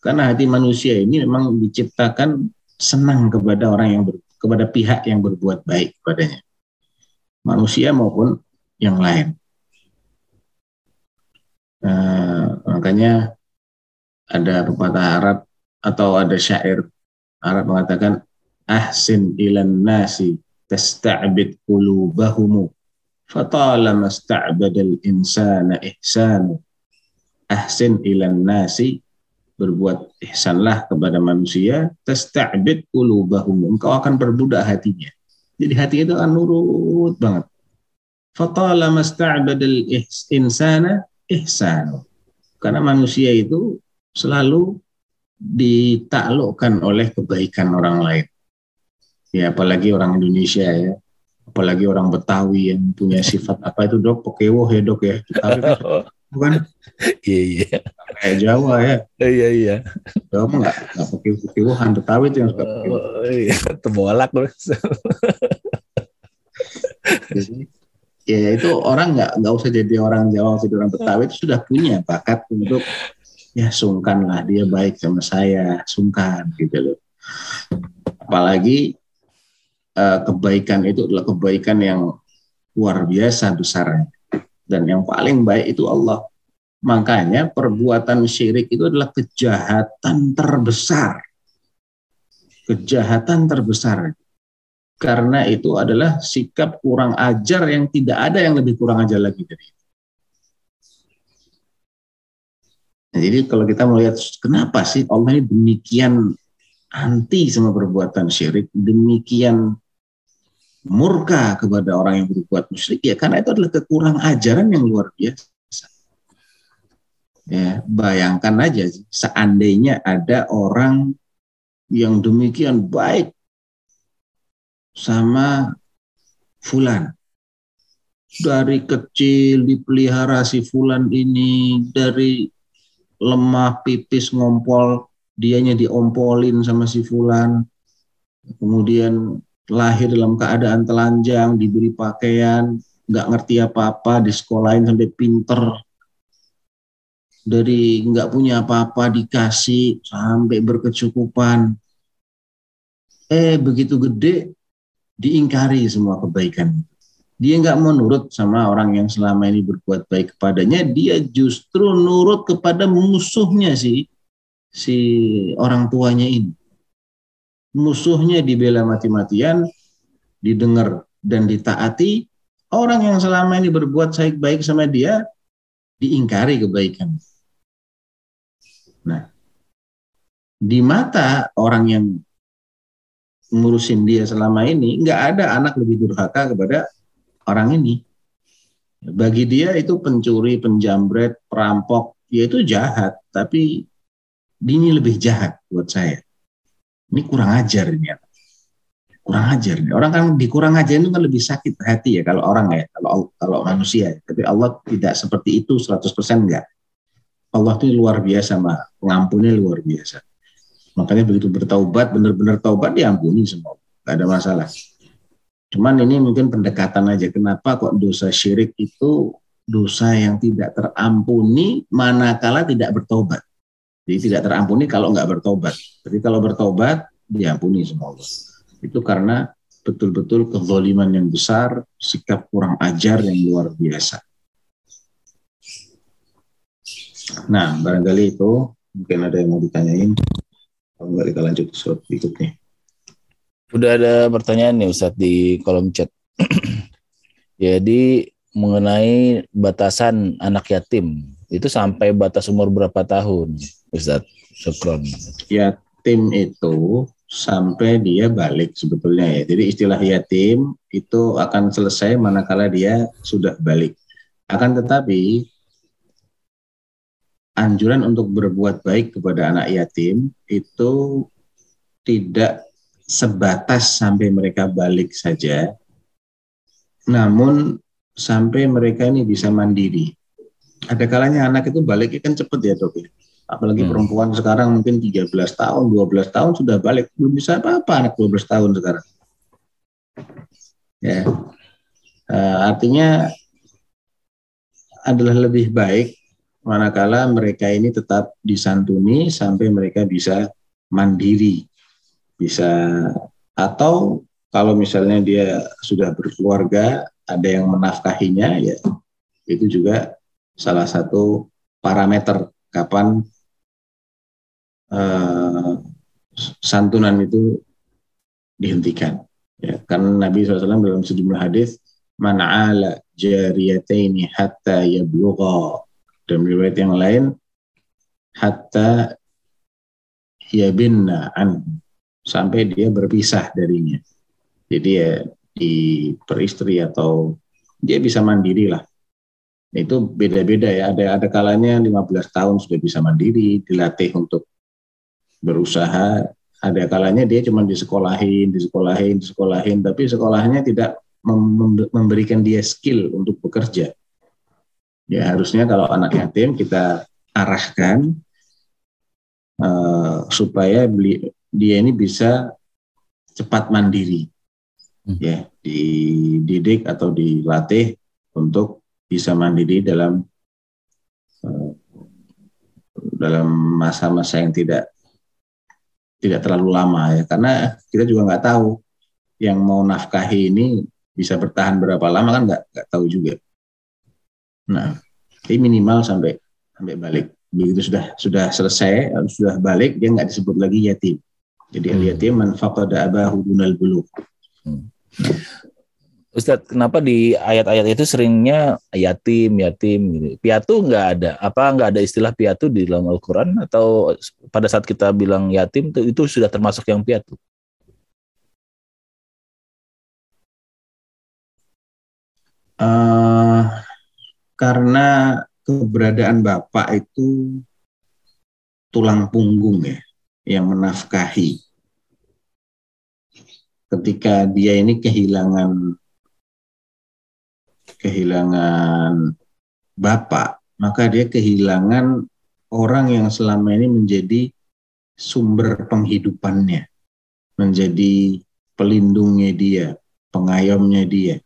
karena hati manusia ini memang diciptakan senang kepada orang yang ber, kepada pihak yang berbuat baik kepadanya. Manusia maupun yang lain. Nah, makanya ada pepatah Arab atau ada syair Arab mengatakan ahsin ilan nasi tasta'bid qulubahumu fatalama sta'badal insana ihsanu ahsin ilan nasi berbuat ihsanlah kepada manusia, tasta'bid qulubahum. Engkau akan berbudak hatinya. Jadi hati itu akan nurut banget. Fatala masta'badal insana ihsanu. Karena manusia itu selalu ditaklukkan oleh kebaikan orang lain. Ya, apalagi orang Indonesia ya. Apalagi orang Betawi yang punya sifat apa itu dok, pokewo ya dok ya. [laughs] Betawi bukan? [laughs] Iya, iya kayak Jawa ya. Iya iya. Jawa mah nggak nggak pakai putihan Betawi itu yang suka pakai. Oh, iya, [laughs] tebolak [laughs] Jadi, ya itu orang nggak nggak usah jadi orang Jawa atau orang Betawi itu sudah punya bakat untuk ya sungkan lah dia baik sama saya sungkan gitu loh. Apalagi uh, kebaikan itu adalah kebaikan yang luar biasa besarnya dan yang paling baik itu Allah Makanya perbuatan syirik itu adalah kejahatan terbesar. Kejahatan terbesar. Karena itu adalah sikap kurang ajar yang tidak ada yang lebih kurang ajar lagi dari itu. Nah, jadi kalau kita melihat kenapa sih Allah ini demikian anti sama perbuatan syirik, demikian murka kepada orang yang berbuat musyrik ya karena itu adalah kekurang ajaran yang luar biasa. Ya, bayangkan aja seandainya ada orang yang demikian baik sama fulan. Dari kecil dipelihara si fulan ini, dari lemah pipis ngompol, dianya diompolin sama si fulan. Kemudian lahir dalam keadaan telanjang, diberi pakaian, nggak ngerti apa-apa, di sekolahin sampai pinter, dari nggak punya apa-apa dikasih sampai berkecukupan. Eh begitu gede diingkari semua kebaikan. Dia nggak mau nurut sama orang yang selama ini berbuat baik kepadanya. Dia justru nurut kepada musuhnya si si orang tuanya ini. Musuhnya dibela mati-matian, didengar dan ditaati. Orang yang selama ini berbuat baik-baik sama dia diingkari kebaikan. Nah, di mata orang yang ngurusin dia selama ini, nggak ada anak lebih durhaka kepada orang ini. Bagi dia itu pencuri, penjambret, perampok, ya itu jahat. Tapi ini lebih jahat buat saya. Ini kurang ajar ini. Kurang ajar ini. Orang kan dikurang ajar itu kan lebih sakit hati ya kalau orang ya, kalau kalau manusia. Tapi Allah tidak seperti itu 100% enggak. Allah itu luar biasa, mah pengampunnya luar biasa. Makanya begitu bertaubat, benar-benar taubat diampuni semua, nggak ada masalah. Cuman ini mungkin pendekatan aja. Kenapa kok dosa syirik itu dosa yang tidak terampuni manakala tidak bertobat. Jadi tidak terampuni kalau nggak bertobat. Tapi kalau bertobat diampuni semua Allah. Itu karena betul-betul kezoliman yang besar, sikap kurang ajar yang luar biasa. Nah, barangkali itu mungkin ada yang mau ditanyain. Kalau enggak kita lanjut ke berikutnya. Udah ada pertanyaan nih Ustadz di kolom chat. [clears throat] Jadi mengenai batasan anak yatim itu sampai batas umur berapa tahun, Ustadz? Syukron. Yatim itu sampai dia balik sebetulnya ya. Jadi istilah yatim itu akan selesai manakala dia sudah balik. Akan tetapi anjuran untuk berbuat baik kepada anak yatim itu tidak sebatas sampai mereka balik saja, namun sampai mereka ini bisa mandiri. Ada kalanya anak itu balik kan cepet ya dok ya. Apalagi hmm. perempuan sekarang mungkin 13 tahun, 12 tahun sudah balik. Belum bisa apa-apa anak 12 tahun sekarang. Ya. Uh, artinya adalah lebih baik manakala mereka ini tetap disantuni sampai mereka bisa mandiri bisa atau kalau misalnya dia sudah berkeluarga ada yang menafkahinya ya itu juga salah satu parameter kapan uh, santunan itu dihentikan ya karena Nabi SAW dalam sejumlah hadis man'ala jariyataini hatta yablugha dan riwayat yang lain hatta yabinna an sampai dia berpisah darinya. Jadi ya di peristri atau dia bisa mandiri lah. Itu beda-beda ya. Ada ada kalanya 15 tahun sudah bisa mandiri, dilatih untuk berusaha. Ada kalanya dia cuma disekolahin, disekolahin, disekolahin, tapi sekolahnya tidak memberikan dia skill untuk bekerja. Ya harusnya kalau anak yatim kita arahkan uh, supaya beli, dia ini bisa cepat mandiri, hmm. ya dididik atau dilatih untuk bisa mandiri dalam uh, dalam masa-masa yang tidak tidak terlalu lama ya karena kita juga nggak tahu yang mau nafkahi ini bisa bertahan berapa lama kan nggak nggak tahu juga Nah, jadi minimal sampai sampai balik. Begitu sudah sudah selesai, sudah balik, dia nggak disebut lagi yatim. Jadi hmm. yatim man faqada abahu dunal bulu. Hmm. Ustadz, kenapa di ayat-ayat itu seringnya yatim, yatim gitu. Piatu nggak ada. Apa nggak ada istilah piatu di dalam Al-Quran? Atau pada saat kita bilang yatim itu, itu sudah termasuk yang piatu? Uh, karena keberadaan bapak itu tulang punggung ya, yang menafkahi. Ketika dia ini kehilangan kehilangan bapak, maka dia kehilangan orang yang selama ini menjadi sumber penghidupannya, menjadi pelindungnya dia, pengayomnya dia.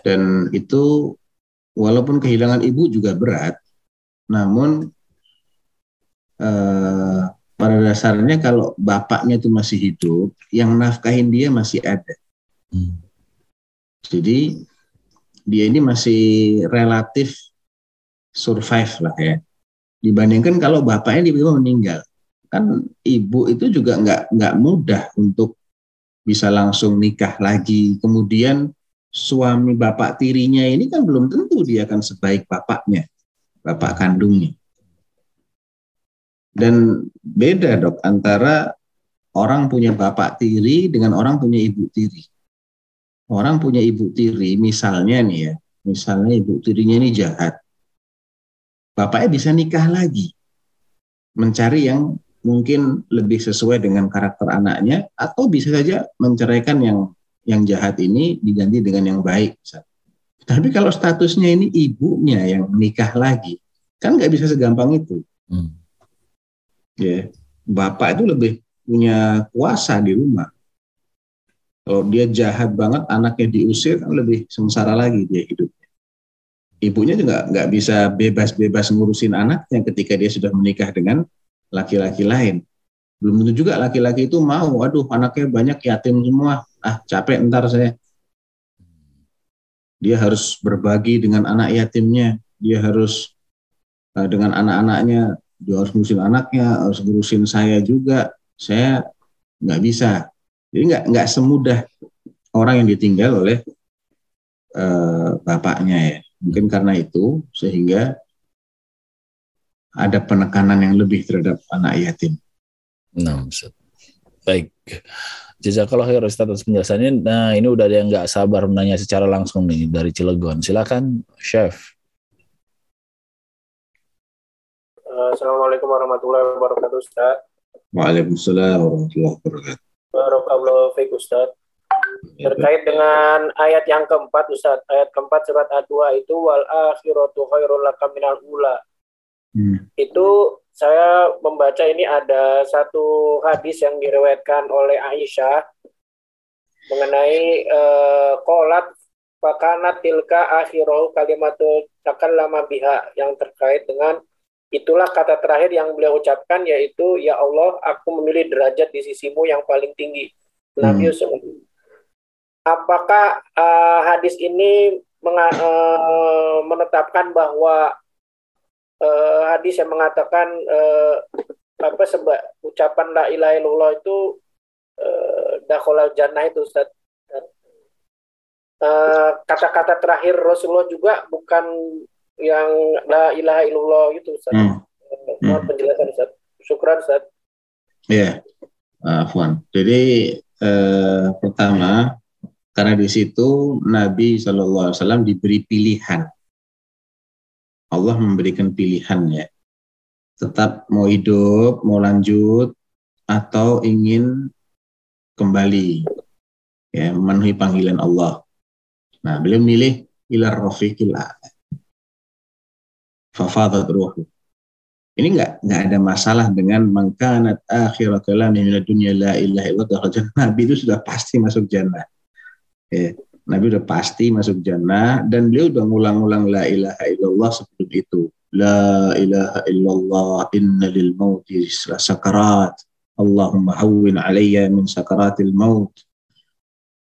Dan itu walaupun kehilangan ibu juga berat, namun eh, pada dasarnya kalau bapaknya itu masih hidup, yang nafkahin dia masih ada. Hmm. Jadi dia ini masih relatif survive lah ya. Dibandingkan kalau bapaknya tiba-tiba meninggal, kan ibu itu juga nggak nggak mudah untuk bisa langsung nikah lagi. Kemudian suami bapak tirinya ini kan belum tentu dia akan sebaik bapaknya, bapak kandungnya. Dan beda dok antara orang punya bapak tiri dengan orang punya ibu tiri orang punya ibu tiri, misalnya nih ya, misalnya ibu tirinya ini jahat, bapaknya bisa nikah lagi, mencari yang mungkin lebih sesuai dengan karakter anaknya, atau bisa saja menceraikan yang yang jahat ini diganti dengan yang baik. Tapi kalau statusnya ini ibunya yang nikah lagi, kan nggak bisa segampang itu. Hmm. Ya, bapak itu lebih punya kuasa di rumah kalau dia jahat banget, anaknya diusir kan lebih sengsara lagi dia hidupnya. Ibunya juga nggak bisa bebas-bebas ngurusin anaknya ketika dia sudah menikah dengan laki-laki lain. Belum tentu juga laki-laki itu mau, aduh anaknya banyak yatim semua, ah capek ntar saya. Dia harus berbagi dengan anak yatimnya, dia harus uh, dengan anak-anaknya, dia harus ngurusin anaknya, harus ngurusin saya juga. Saya nggak bisa jadi nggak nggak semudah orang yang ditinggal oleh uh, bapaknya ya. Mungkin karena itu sehingga ada penekanan yang lebih terhadap anak yatim. Nah, baik. Jazakallah khair Ustaz atas penjelasannya. Nah, ini udah ada yang nggak sabar menanya secara langsung nih dari Cilegon. Silakan, Chef. Assalamualaikum warahmatullahi wabarakatuh, Ustaz. Waalaikumsalam warahmatullahi wabarakatuh. Barakallahu fiik Ustaz. Terkait dengan ayat yang keempat Ustaz, ayat keempat surat A2 itu wal akhiratu khairul laka minal ula. Hmm. Itu saya membaca ini ada satu hadis yang direwetkan oleh Aisyah mengenai uh, kolat pakanat tilka akhiru kalimatul takallama biha yang terkait dengan Itulah kata terakhir yang beliau ucapkan yaitu ya Allah aku memilih derajat di sisimu yang paling tinggi. Nabi hmm. Apakah uh, hadis ini uh, menetapkan bahwa uh, hadis yang mengatakan uh, apa sebab ucapan la ilaha illallah itu uh, dakhalal jannah itu Ustaz. kata-kata terakhir Rasulullah juga bukan yang la ilaha illallah itu Ustaz. Hmm. Mohon hmm. penjelasan Ustaz. Syukran Ustaz. Iya. Yeah. Afwan. Jadi eh, pertama karena di situ Nabi Shallallahu Alaihi Wasallam diberi pilihan. Allah memberikan pilihan ya. Tetap mau hidup, mau lanjut, atau ingin kembali ya memenuhi panggilan Allah. Nah, beliau milih ilar rofiqil fafadat ruhu. Ini enggak enggak ada masalah dengan mangkanat akhir kalami min dunya la ilaha illallah Nabi itu sudah pasti masuk jannah. Ya, Nabi udah pasti masuk jannah dan beliau udah ngulang-ngulang la ilaha illallah sebelum itu. La ilaha illallah inna lil mauti sakarat. Allahumma hawwin alayya min sakaratil maut.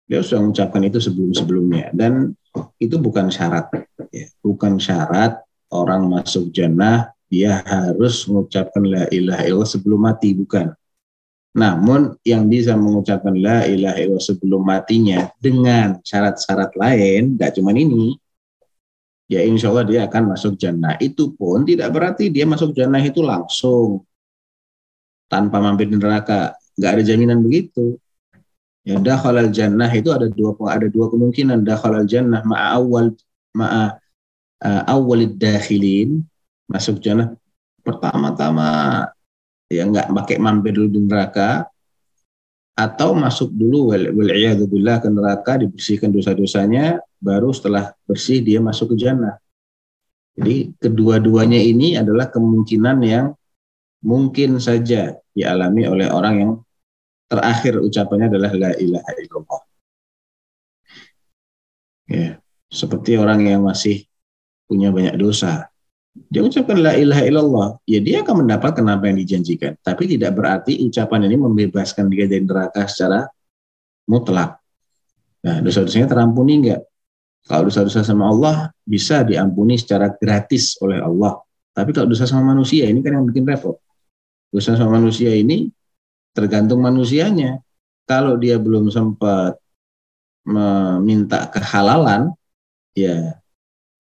Dia sudah mengucapkan itu sebelum-sebelumnya dan itu bukan syarat ya, bukan syarat orang masuk jannah dia harus mengucapkan la ilaha illallah sebelum mati bukan Namun yang bisa mengucapkan la ilaha illallah sebelum matinya dengan syarat-syarat lain, gak cuma ini, ya insya Allah dia akan masuk jannah. Itu pun tidak berarti dia masuk jannah itu langsung tanpa mampir di neraka. Gak ada jaminan begitu. Ya dakhalal jannah itu ada dua ada dua kemungkinan dakhalal jannah ma'a awal ma'a uh, awalid dakhilin masuk jannah pertama-tama ya nggak pakai mampir dulu di neraka atau masuk dulu wal ke neraka dibersihkan dosa-dosanya baru setelah bersih dia masuk ke jannah. Jadi kedua-duanya ini adalah kemungkinan yang mungkin saja dialami oleh orang yang terakhir ucapannya adalah la ilaha illallah. Ya, seperti orang yang masih punya banyak dosa, dia ucapkan la ilaha illallah, ya dia akan mendapatkan apa yang dijanjikan. Tapi tidak berarti ucapan ini membebaskan dia dari neraka secara mutlak. Nah, dosa-dosanya terampuni enggak? Kalau dosa-dosa sama Allah bisa diampuni secara gratis oleh Allah. Tapi kalau dosa sama manusia ini kan yang bikin repot. Dosa sama manusia ini tergantung manusianya. Kalau dia belum sempat meminta kehalalan, ya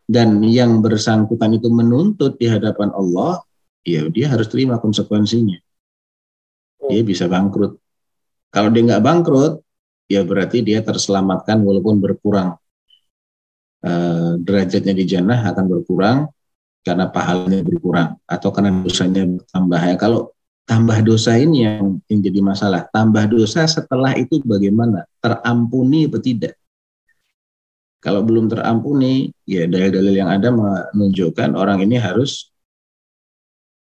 dan yang bersangkutan itu menuntut di hadapan Allah, ya dia harus terima konsekuensinya. Dia bisa bangkrut. Kalau dia nggak bangkrut, ya berarti dia terselamatkan walaupun berkurang. Eh, derajatnya di jannah akan berkurang karena pahalanya berkurang atau karena dosanya bertambah. Ya, kalau tambah dosa ini yang, yang jadi masalah. Tambah dosa setelah itu bagaimana? Terampuni atau tidak? Kalau belum terampuni, ya dalil-dalil yang ada menunjukkan orang ini harus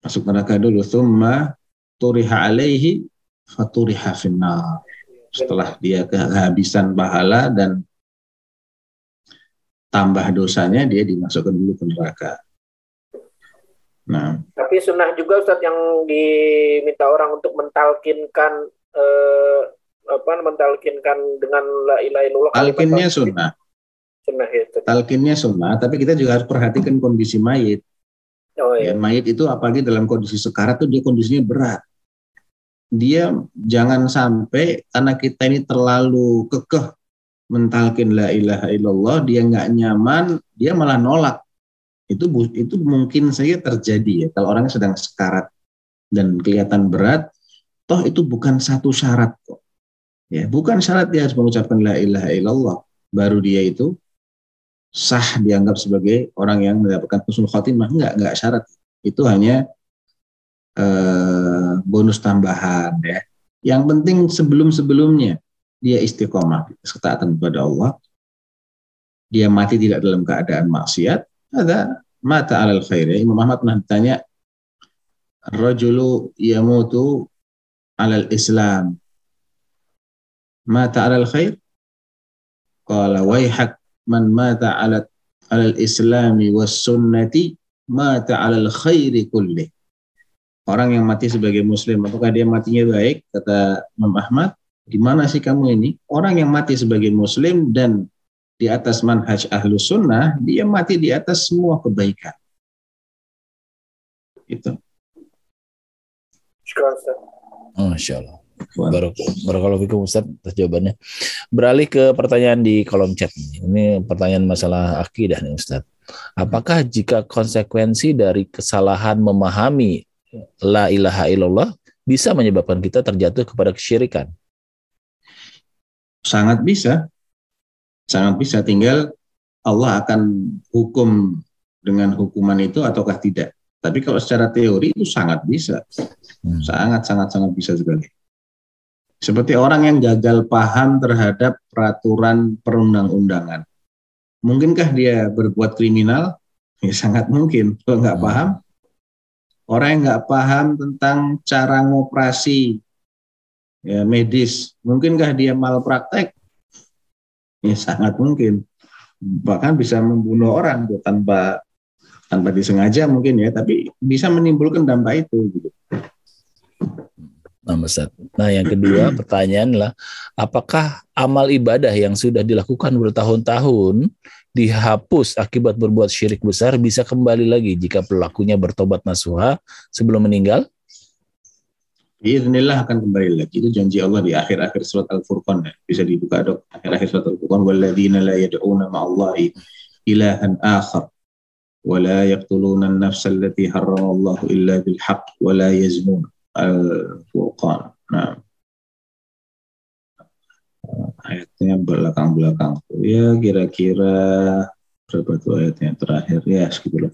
masuk neraka dulu. Thumma turiha alaihi faturiha finnar. Setelah dia kehabisan pahala dan tambah dosanya, dia dimasukkan dulu ke neraka. Nah. Tapi sunnah juga Ustadz yang diminta orang untuk mentalkinkan eh, apa mentalkinkan dengan la ilaha illallah. Talkinnya sunnah sunnah itu. Talkinnya sunnah, tapi kita juga harus perhatikan kondisi mayit. Oh, iya. ya, mayit itu apalagi dalam kondisi sekarat tuh dia kondisinya berat. Dia jangan sampai karena kita ini terlalu kekeh mentalkin la ilaha illallah, dia nggak nyaman, dia malah nolak. Itu itu mungkin saja terjadi ya kalau orangnya sedang sekarat dan kelihatan berat, toh itu bukan satu syarat kok. Ya, bukan syarat dia harus mengucapkan la ilaha illallah baru dia itu sah dianggap sebagai orang yang mendapatkan husnul khotimah. Enggak enggak syarat. Itu hanya eh, bonus tambahan ya. Yang penting sebelum sebelumnya dia istiqomah ketaatan kepada Allah. Dia mati tidak dalam keadaan maksiat. Ada mata alal khair. Ya. Imam Ahmad pernah ditanya rajulu yamutu alal Islam? Mata alal khair? Qala waihak man mata ala alal islami was sunnati mata alal khairi kulli. Orang yang mati sebagai muslim, apakah dia matinya baik? Kata Imam Ahmad, di mana sih kamu ini? Orang yang mati sebagai muslim dan di atas manhaj ahlu sunnah, dia mati di atas semua kebaikan. Itu. Masya Allah. Baru kalau fikum Ustaz atas jawabannya. Beralih ke pertanyaan di kolom chat. Ini pertanyaan masalah akidah nih Ustaz. Apakah jika konsekuensi dari kesalahan memahami la ilaha illallah bisa menyebabkan kita terjatuh kepada kesyirikan? Sangat bisa. Sangat bisa tinggal Allah akan hukum dengan hukuman itu ataukah tidak. Tapi kalau secara teori itu sangat bisa. Hmm. Sangat sangat sangat bisa sekali. Seperti orang yang gagal paham terhadap peraturan perundang-undangan. Mungkinkah dia berbuat kriminal? Ya, sangat mungkin. Kalau nggak hmm. paham, orang yang nggak paham tentang cara ngoperasi ya, medis, mungkinkah dia malpraktek? Ya, sangat mungkin. Bahkan bisa membunuh orang tuh, tanpa tanpa disengaja mungkin ya, tapi bisa menimbulkan dampak itu. Gitu. Nah, Ustaz. nah yang kedua [clears throat] pertanyaan lah, apakah amal ibadah yang sudah dilakukan bertahun-tahun dihapus akibat berbuat syirik besar bisa kembali lagi jika pelakunya bertobat nasuha sebelum meninggal? Bismillah akan kembali lagi itu janji Allah di akhir-akhir surat Al-Furqan ya. bisa dibuka dok akhir-akhir surat Al-Furqan walladzina la yad'una ma'allahi ilahan akhar wa la yaqtuluna an-nafsa allati harrama illa bil haqq wa la Al-Furqan. Nah, ayatnya belakang-belakang. Ya kira-kira berapa tuh ayatnya terakhir ya segitu loh.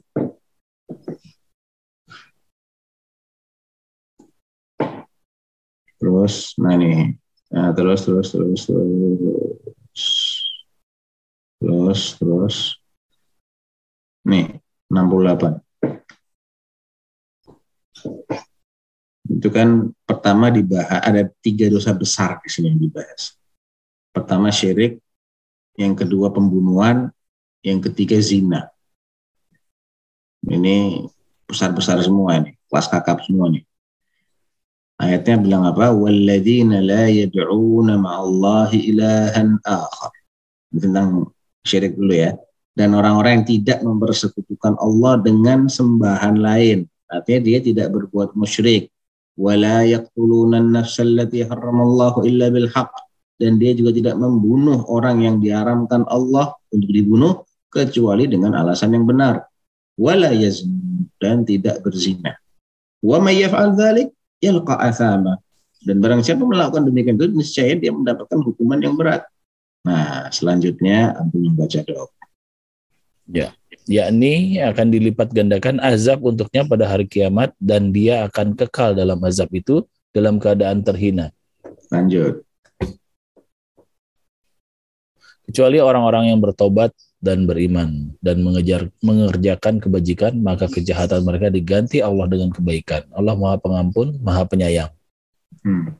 Terus, nah nih, nah, terus, terus, terus, terus, terus, terus, nih, 68. Itu kan pertama dibahas, ada tiga dosa besar di sini yang dibahas. Pertama syirik, yang kedua pembunuhan, yang ketiga zina. Ini besar-besar semua ini, kelas kakap semua nih. Ayatnya bilang apa? Walladzina la yad'una ma'allahi ilahan akhar. Tentang syirik dulu ya. Dan orang-orang yang tidak mempersekutukan Allah dengan sembahan lain. Artinya dia tidak berbuat musyrik. Wala yaqtuluna an-nafsa allati harramallahu illa bil Dan dia juga tidak membunuh orang yang diharamkan Allah untuk dibunuh kecuali dengan alasan yang benar. Wala dan tidak berzina. Wa may yaf'al dzalik yalqa athama. Dan barang siapa melakukan demikian itu niscaya dia mendapatkan hukuman yang berat. Nah, selanjutnya ampun membaca doa. Ya, yakni akan dilipat gandakan azab untuknya pada hari kiamat dan dia akan kekal dalam azab itu dalam keadaan terhina. Lanjut. Kecuali orang-orang yang bertobat dan beriman dan mengejar mengerjakan kebajikan maka kejahatan mereka diganti Allah dengan kebaikan. Allah Maha Pengampun, Maha Penyayang. Hmm.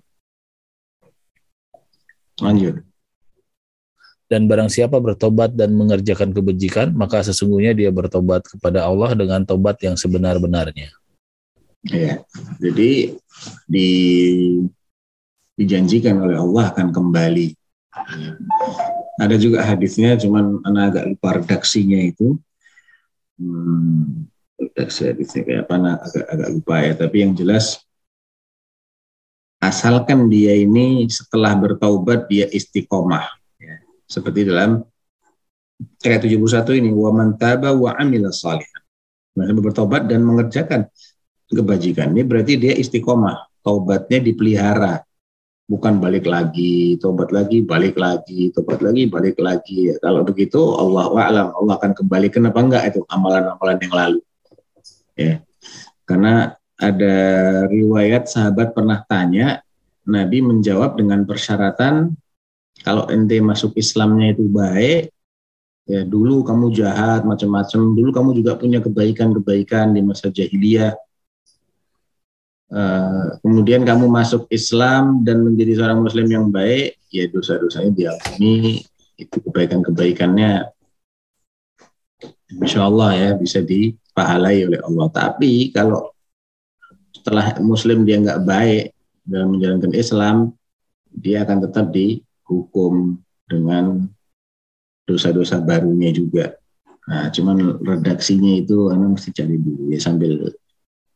Lanjut. Dan barang siapa bertobat dan mengerjakan kebajikan, maka sesungguhnya dia bertobat kepada Allah dengan tobat yang sebenar-benarnya. Ya, jadi di, dijanjikan oleh Allah akan kembali ada juga hadisnya, cuman anak agak lupa redaksinya itu. Hmm, redaksi hadisnya kayak apa, anak agak, agak lupa ya. Tapi yang jelas, asalkan dia ini setelah bertaubat dia istiqomah. Seperti dalam ayat 71 ini, wa man taba wa amila salihan. Bertobat dan mengerjakan kebajikan. Ini berarti dia istiqomah. Taubatnya dipelihara bukan balik lagi, tobat lagi, balik lagi, tobat lagi, balik lagi. Ya, kalau begitu Allah alam Allah akan kembali kenapa enggak itu amalan-amalan yang lalu. Ya. Karena ada riwayat sahabat pernah tanya, Nabi menjawab dengan persyaratan kalau ente masuk Islamnya itu baik, ya dulu kamu jahat macam-macam, dulu kamu juga punya kebaikan-kebaikan di masa jahiliyah, Eh, kemudian kamu masuk Islam dan menjadi seorang Muslim yang baik, ya dosa-dosanya diampuni, itu kebaikan-kebaikannya, insya Allah ya bisa dipahalai oleh Allah. Tapi kalau setelah Muslim dia nggak baik dalam menjalankan Islam, dia akan tetap dihukum dengan dosa-dosa barunya juga. Nah, cuman redaksinya itu anda mesti cari dulu ya sambil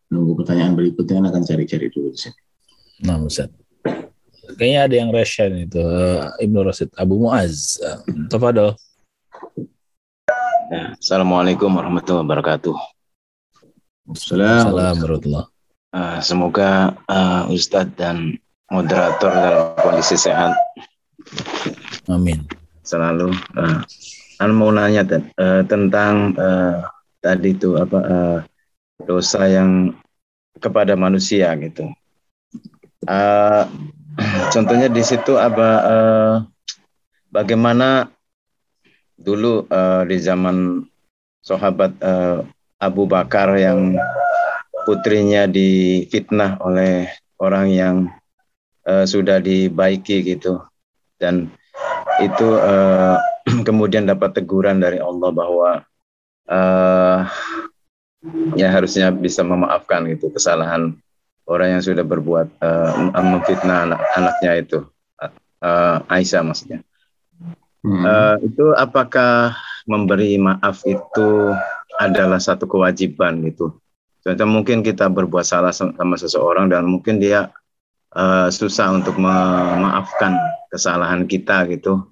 nunggu pertanyaan berikutnya akan cari-cari dulu di sini. Nah, Ustaz. Kayaknya ada yang resen itu uh, Ibnu Rasid Abu Muaz. Uh, Tafadol. Ya, Assalamualaikum warahmatullahi wabarakatuh. Assalamualaikum warahmatullahi uh, Semoga uh, Ustadz dan moderator dalam kondisi sehat. Amin. Selalu. Uh, mau nanya uh, tentang uh, tadi itu apa uh, dosa yang kepada manusia gitu. Uh, [clears throat] contohnya di situ apa uh, bagaimana dulu uh, di zaman sahabat uh, Abu Bakar yang putrinya difitnah oleh orang yang uh, sudah dibaiki gitu dan itu uh, [clears throat] kemudian dapat teguran dari Allah bahwa uh, ya harusnya bisa memaafkan gitu kesalahan orang yang sudah berbuat uh, memfitnah anak anaknya itu. Uh, Aisyah maksudnya. Hmm. uh, itu apakah memberi maaf itu adalah satu kewajiban gitu? Contoh mungkin kita berbuat salah sama seseorang dan mungkin dia uh, susah untuk memaafkan kesalahan kita gitu.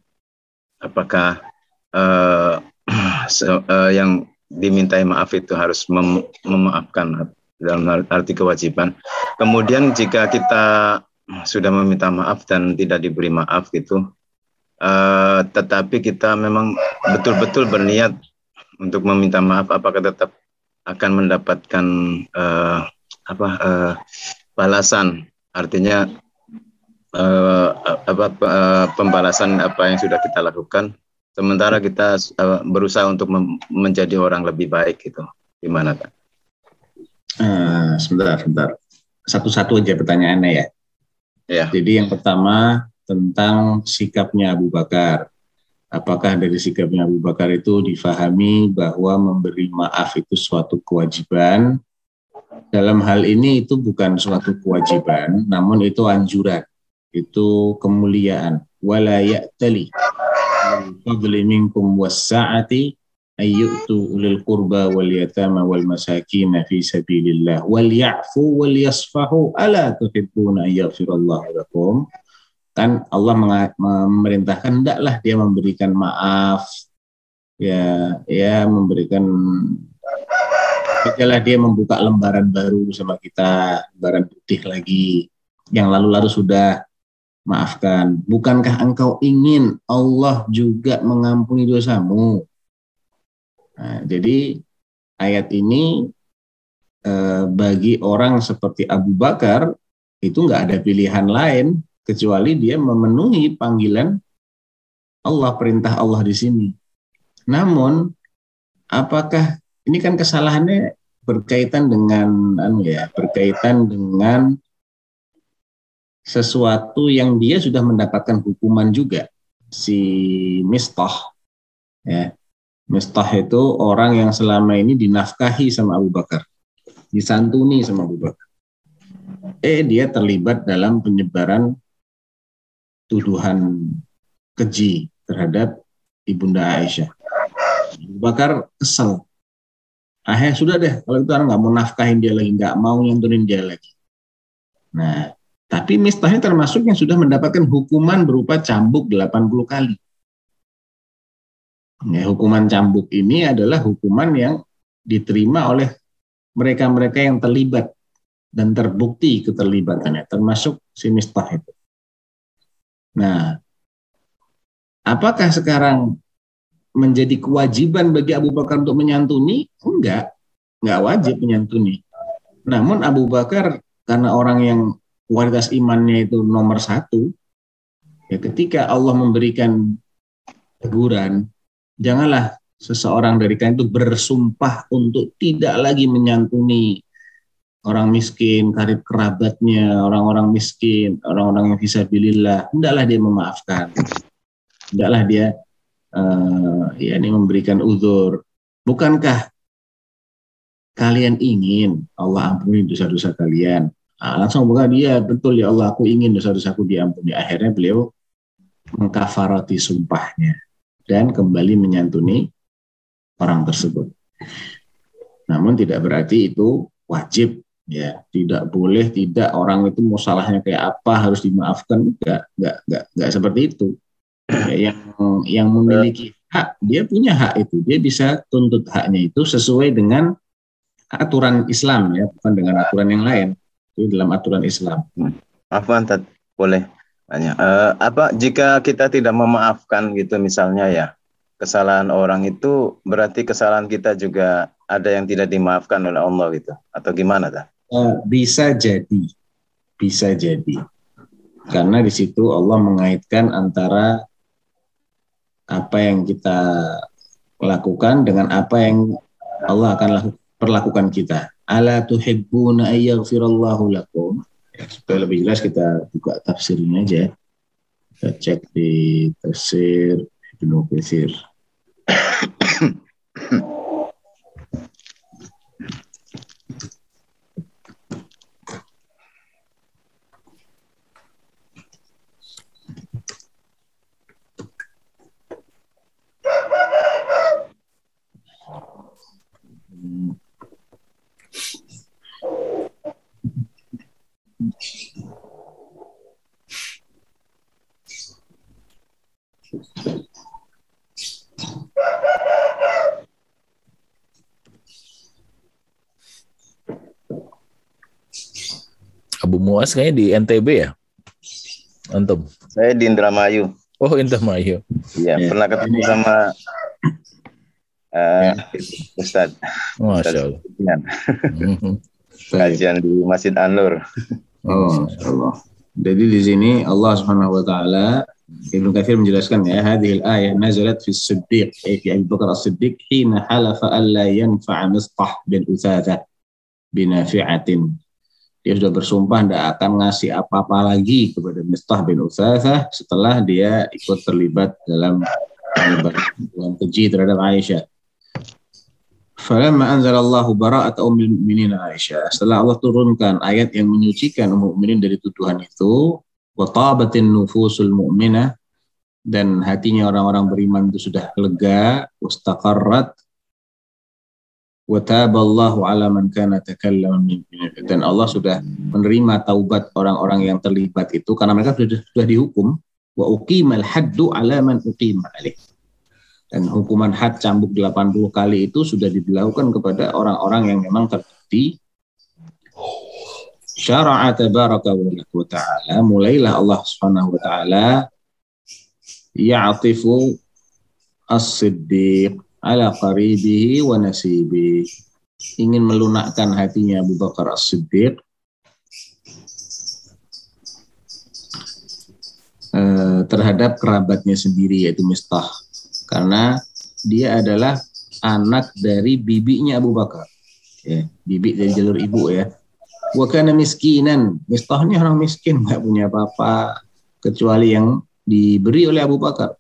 Apakah [clears throat] uh, uh, yang dimintai maaf itu harus mem memaafkan dalam arti kewajiban. Kemudian jika kita sudah meminta maaf dan tidak diberi maaf gitu uh, tetapi kita memang betul-betul berniat untuk meminta maaf apakah tetap akan mendapatkan uh, apa uh, balasan artinya uh, apa uh, pembalasan apa yang sudah kita lakukan sementara kita uh, berusaha untuk menjadi orang lebih baik gitu gimana kan? Uh, sebentar, sebentar. Satu-satu aja pertanyaannya ya. Ya. Jadi yang pertama tentang sikapnya Abu Bakar. Apakah dari sikapnya Abu Bakar itu difahami bahwa memberi maaf itu suatu kewajiban? Dalam hal ini itu bukan suatu kewajiban, namun itu anjuran, itu kemuliaan. Wala ya'tali fadli ayyutu ulil qurba wal yatama wal masakin fi sabilillah wal ya'fu wal yasfahu ala tuhibbuna yaghfirallahu lakum kan Allah memerintahkan hendaklah dia memberikan maaf ya ya memberikan Itulah dia membuka lembaran baru sama kita, lembaran putih lagi. Yang lalu-lalu sudah maafkan. Bukankah engkau ingin Allah juga mengampuni dosamu? Nah, jadi ayat ini eh, bagi orang seperti Abu Bakar itu nggak ada pilihan lain kecuali dia memenuhi panggilan Allah, perintah Allah di sini. Namun, apakah ini kan kesalahannya berkaitan dengan anu ya, berkaitan dengan sesuatu yang dia sudah mendapatkan hukuman juga si Mistah ya. Mistah itu orang yang selama ini dinafkahi sama Abu Bakar, disantuni sama Abu Bakar. Eh dia terlibat dalam penyebaran tuduhan keji terhadap ibunda Aisyah. Abu Bakar kesel. Akhirnya sudah deh, kalau itu orang nggak mau nafkahin dia lagi, nggak mau nyantunin dia lagi. Nah, tapi Mistahnya termasuk yang sudah mendapatkan hukuman berupa cambuk 80 kali. Ya, hukuman cambuk ini adalah hukuman yang diterima oleh mereka-mereka yang terlibat dan terbukti keterlibatannya, termasuk si Mistah itu. Nah, apakah sekarang menjadi kewajiban bagi Abu Bakar untuk menyantuni? Enggak, enggak wajib menyantuni. Namun Abu Bakar karena orang yang kualitas imannya itu nomor satu, ya ketika Allah memberikan teguran, janganlah seseorang dari kalian itu bersumpah untuk tidak lagi menyantuni orang miskin, karib kerabatnya, orang-orang miskin, orang-orang yang visabilillah, hendaklah dia memaafkan. Hendaklah dia uh, ya ini memberikan uzur. Bukankah kalian ingin Allah ampuni dosa-dosa kalian? Nah, langsung bukan dia betul ya Allah aku ingin dosa-dosaku diampuni. Akhirnya beliau mengkafarati sumpahnya dan kembali menyantuni orang tersebut. Namun tidak berarti itu wajib ya tidak boleh tidak orang itu mau salahnya kayak apa harus dimaafkan enggak enggak enggak enggak seperti itu yang yang memiliki hak dia punya hak itu. Dia bisa tuntut haknya itu sesuai dengan aturan Islam ya bukan dengan aturan yang lain. Itu dalam aturan Islam. Afwan boleh banyak uh, apa jika kita tidak memaafkan gitu misalnya ya kesalahan orang itu berarti kesalahan kita juga ada yang tidak dimaafkan oleh Allah gitu? Atau gimana tak? Eh, bisa jadi, bisa jadi. Karena di situ Allah mengaitkan antara apa yang kita lakukan dengan apa yang Allah akan laku, perlakukan kita. Ala tuhibbuna ayyaghfirallahu lakum. Ya, supaya lebih jelas kita buka tafsirnya aja. Kita cek di tafsir Ibnu Katsir. Abu Muas kayaknya di NTB ya? Antum. Saya di Indramayu. Oh, Indramayu. Iya, ya. pernah ketemu sama eh, uh, ya. Ustaz. Masya hmm. Kajian di Masjid An Oh, Allah. Jadi di sini Allah Subhanahu wa taala Ibnu Katsir menjelaskan ya, hadhil ayah nazalat fi Siddiq, eh, fi Abu Bakar As-Siddiq hina halafa alla yanfa'a Mistah bin Utsatha binafi'atin. Dia sudah bersumpah tidak akan ngasih apa-apa lagi kepada Mistah bin Utsatha setelah dia ikut terlibat dalam penyebaran keji terhadap Aisyah. Falamma anzalallahu bara'at ummil mu'minin Aisyah. Setelah Allah turunkan ayat yang menyucikan ummul mukminin dari tuduhan itu, wa tabatin nufusul mu'minah dan hatinya orang-orang beriman itu sudah lega, wastaqarrat wa taballahu ala man kana takallama dan Allah sudah menerima taubat orang-orang yang terlibat itu karena mereka sudah sudah dihukum wa uqimal haddu ala man uqima dan hukuman had cambuk 80 kali itu sudah diberlakukan kepada orang-orang yang memang terbukti. Syara'a tabaraka wa ta'ala. Mulailah Allah Subhanahu wa taala. Ya'tifu as-siddiq ala qaribihi wa nasibi ingin melunakkan hatinya Abu Bakar As-Siddiq. Eh, terhadap kerabatnya sendiri yaitu Mistah karena dia adalah anak dari bibinya Abu Bakar. Ya, bibi dari jalur ibu ya. Wa kana miskinan. Mistahnya orang miskin, nggak punya apa-apa kecuali yang diberi oleh Abu Bakar.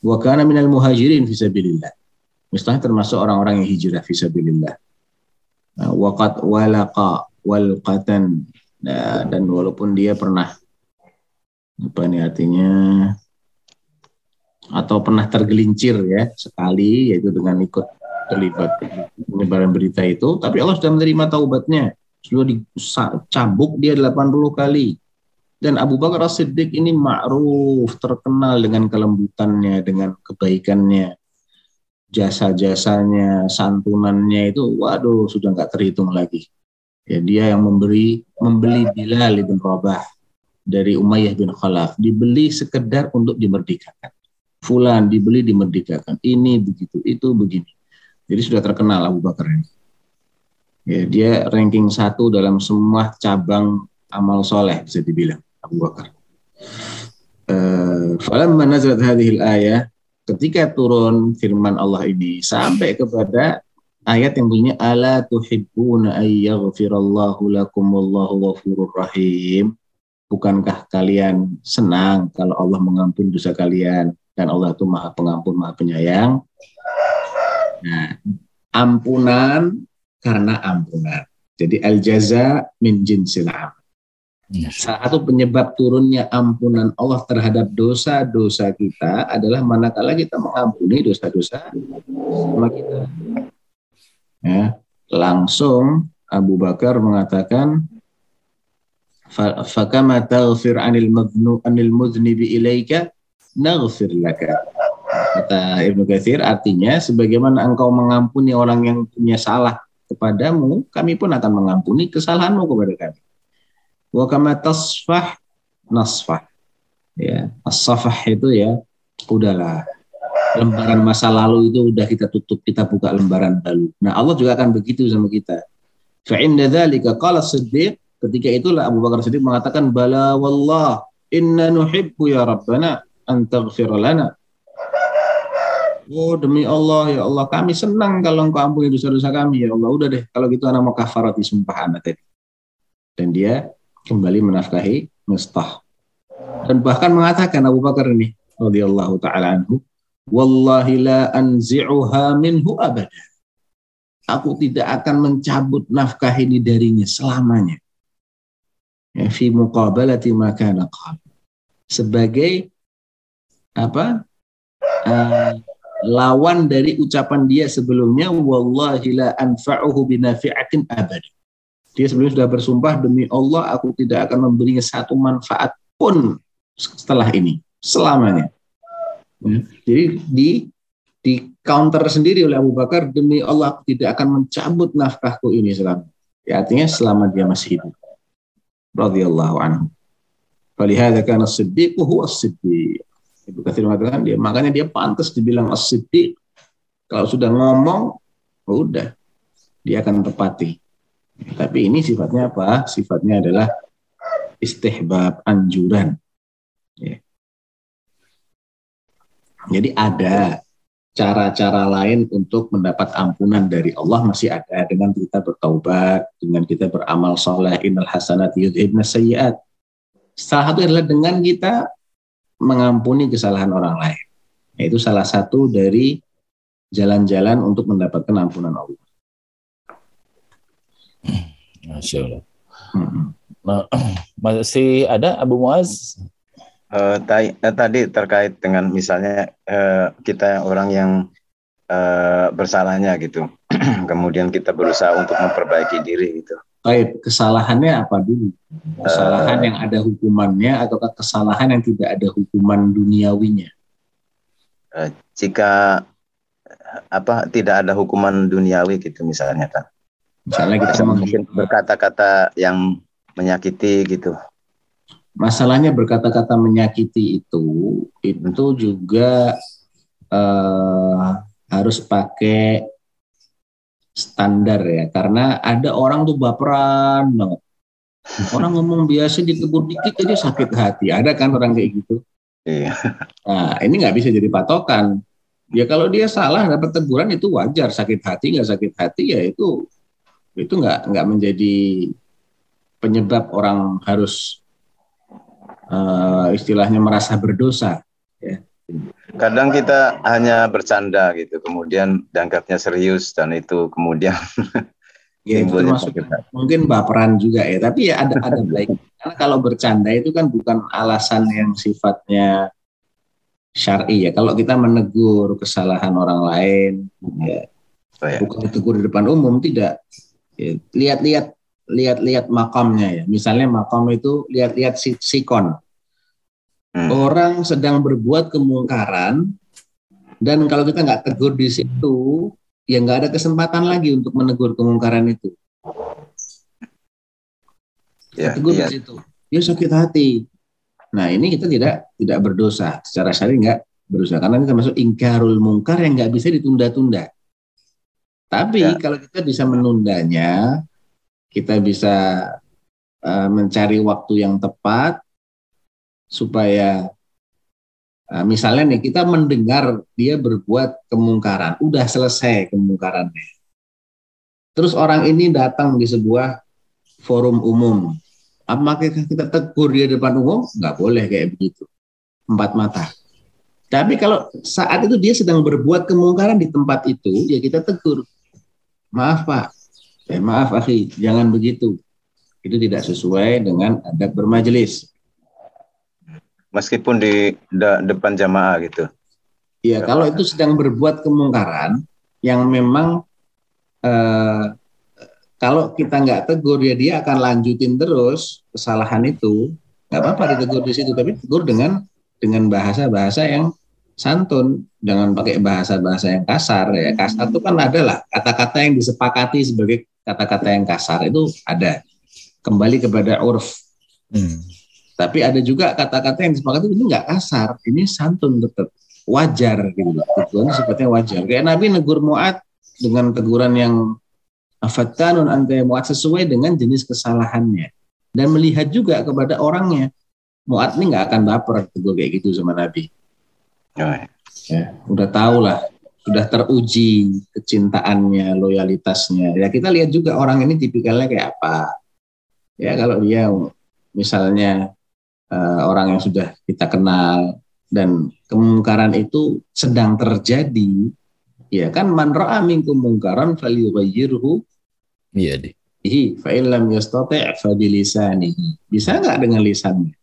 Wa kana minal muhajirin fisabilillah. Mistahnya termasuk orang-orang yang hijrah fisabilillah. Nah, waqat walaqa walqatan nah, dan walaupun dia pernah apa ini artinya atau pernah tergelincir ya sekali yaitu dengan ikut terlibat penyebaran berita itu. Tapi Allah sudah menerima taubatnya. Sudah dicambuk dia 80 kali. Dan Abu Bakar As-Siddiq ini ma'ruf terkenal dengan kelembutannya dengan kebaikannya. Jasa-jasanya santunannya itu waduh sudah nggak terhitung lagi. Ya dia yang memberi membeli Bilal bin Rabah dari Umayyah bin Khalaf. Dibeli sekedar untuk dimerdekakan fulan dibeli dimerdekakan. Ini begitu itu begini. Jadi sudah terkenal Abu Bakar ini. Ya dia ranking satu dalam semua cabang amal soleh bisa dibilang Abu Bakar. Falamma nazalat hadhil ketika turun firman Allah ini sampai kepada ayat yang bunyinya ala tuhibbuna ayyaghfirallahu lakum wallahu ghafurur rahim. Bukankah kalian senang kalau Allah mengampuni dosa kalian dan Allah itu maha pengampun, maha penyayang. Nah, ampunan karena ampunan. Jadi al jaza min jinsil Salah satu penyebab turunnya ampunan Allah terhadap dosa-dosa kita adalah manakala kita mengampuni dosa-dosa sama kita. Ya, langsung Abu Bakar mengatakan fakama taghfir anil anil mudhnibi ilaika naghfir laka. Kata Ibnu Katsir artinya sebagaimana engkau mengampuni orang yang punya salah kepadamu, kami pun akan mengampuni kesalahanmu kepada kami. Wa kama tasfah nasfah. Ya, as-safah itu ya udahlah. Lembaran masa lalu itu udah kita tutup, kita buka lembaran baru. Nah, Allah juga akan begitu sama kita. Fa inda dzalika qala Siddiq ketika itulah Abu Bakar Siddiq mengatakan bala wallah inna nuhibbu ya rabbana an taghfir lana. Oh demi Allah ya Allah kami senang kalau engkau ampuni dosa-dosa kami. Ya Allah udah deh. Kalau gitu anak mau kafarati sumpah anak tadi. Dan dia kembali menafkahi Mustah. Dan bahkan mengatakan Abu Bakar ini radhiyallahu taala anhu wallahi la anzi'uha minhu abada. Aku tidak akan mencabut nafkah ini darinya selamanya. Ya, fi muqabalati maka naqal sebagai apa uh, lawan dari ucapan dia sebelumnya wallahi la anfa'uhu binafi'atin abad dia sebelumnya sudah bersumpah demi Allah aku tidak akan memberinya satu manfaat pun setelah ini selamanya Ya. Jadi di di counter sendiri oleh Abu Bakar demi Allah tidak akan mencabut nafkahku ini selama. Ya, artinya selama dia masih hidup. Radhiyallahu anhu. Falihada kana as-siddiq huwa as-siddiq. Ibu Katsir mengatakan dia makanya dia pantas dibilang as-siddiq. Kalau sudah ngomong udah dia akan tepati. Tapi ini sifatnya apa? Sifatnya adalah istihbab anjuran. Ya. Jadi ada cara-cara lain untuk mendapat ampunan dari Allah masih ada dengan kita bertaubat, dengan kita beramal soleh, innal hasanati yudhibna sayyiat. Salah satu adalah dengan kita mengampuni kesalahan orang lain. Itu salah satu dari jalan-jalan untuk mendapatkan ampunan Allah. Masya Allah. Hmm. Nah, [clears throat] masih ada Abu Muaz? Uh, tadi terkait dengan misalnya uh, kita orang yang uh, bersalahnya gitu, [clears throat] kemudian kita berusaha untuk memperbaiki diri gitu. Baik, kesalahannya apa dulu? Kesalahan uh, yang ada hukumannya atau kesalahan yang tidak ada hukuman duniawinya? Uh, jika apa tidak ada hukuman duniawi gitu misalnya kan? Misalnya kita mungkin berkata-kata yang menyakiti gitu. Masalahnya berkata-kata menyakiti itu itu juga uh, harus pakai standar ya karena ada orang tuh baperan banget. Orang ngomong biasa ditegur dikit aja sakit hati. Ada kan orang kayak gitu? Iya. Nah, ini nggak bisa jadi patokan. Ya kalau dia salah dapat teguran itu wajar. Sakit hati nggak sakit hati ya itu itu nggak nggak menjadi penyebab orang harus uh, istilahnya merasa berdosa ya. Kadang kita hanya bercanda gitu, kemudian dianggapnya serius dan itu kemudian ya itu termasuk mungkin baperan juga ya, tapi ya ada ada baik. [laughs] Karena kalau bercanda itu kan bukan alasan yang sifatnya syar'i ya. Kalau kita menegur kesalahan orang lain, ya, oh, ya. bukan ditegur di depan umum tidak. Ya, lihat-lihat lihat-lihat makamnya ya. Misalnya makam itu lihat-lihat sikon. Hmm. Orang sedang berbuat kemungkaran dan kalau kita nggak tegur di situ, ya nggak ada kesempatan lagi untuk menegur kemungkaran itu. Ya, tegur ya. di situ. Ya sakit hati. Nah ini kita tidak tidak berdosa secara syari nggak berdosa karena ini termasuk ingkarul mungkar yang nggak bisa ditunda-tunda. Tapi ya. kalau kita bisa menundanya, kita bisa uh, mencari waktu yang tepat supaya uh, misalnya nih kita mendengar dia berbuat kemungkaran, udah selesai kemungkarannya. Terus orang ini datang di sebuah forum umum. Apakah kita tegur dia depan umum? Nggak boleh kayak begitu. Empat mata. Tapi kalau saat itu dia sedang berbuat kemungkaran di tempat itu, ya kita tegur. Maaf Pak, eh, maaf akhi, jangan begitu. Itu tidak sesuai dengan adab bermajelis. Meskipun di de depan jamaah gitu. Iya, kalau itu sedang berbuat kemungkaran yang memang eh, kalau kita nggak tegur ya dia akan lanjutin terus kesalahan itu. Nggak apa-apa ditegur di situ, tapi tegur dengan dengan bahasa-bahasa yang santun. Jangan pakai bahasa-bahasa yang kasar ya. Kasar itu kan adalah kata-kata yang disepakati sebagai kata-kata yang kasar itu ada. Kembali kepada urf. Hmm. Tapi ada juga kata-kata yang disepakati ini nggak kasar ini santun tetap wajar gitu. Teguran sifatnya wajar. Kayak Nabi negur Muat dengan teguran yang afatanun anta Muat sesuai dengan jenis kesalahannya. Dan melihat juga kepada orangnya. Muat ini nggak akan baper tegur kayak gitu sama Nabi. Oh, ya. ya, udah tahu lah, sudah teruji kecintaannya, loyalitasnya. Ya kita lihat juga orang ini tipikalnya kayak apa. Ya kalau dia misalnya uh, orang yang sudah kita kenal dan kemungkaran itu sedang terjadi, ya kan man ra'a minkum mungkaran falyughayyirhu Iya, di. Fa illam yastati' fa bilisanihi. Bisa nggak dengan lisannya?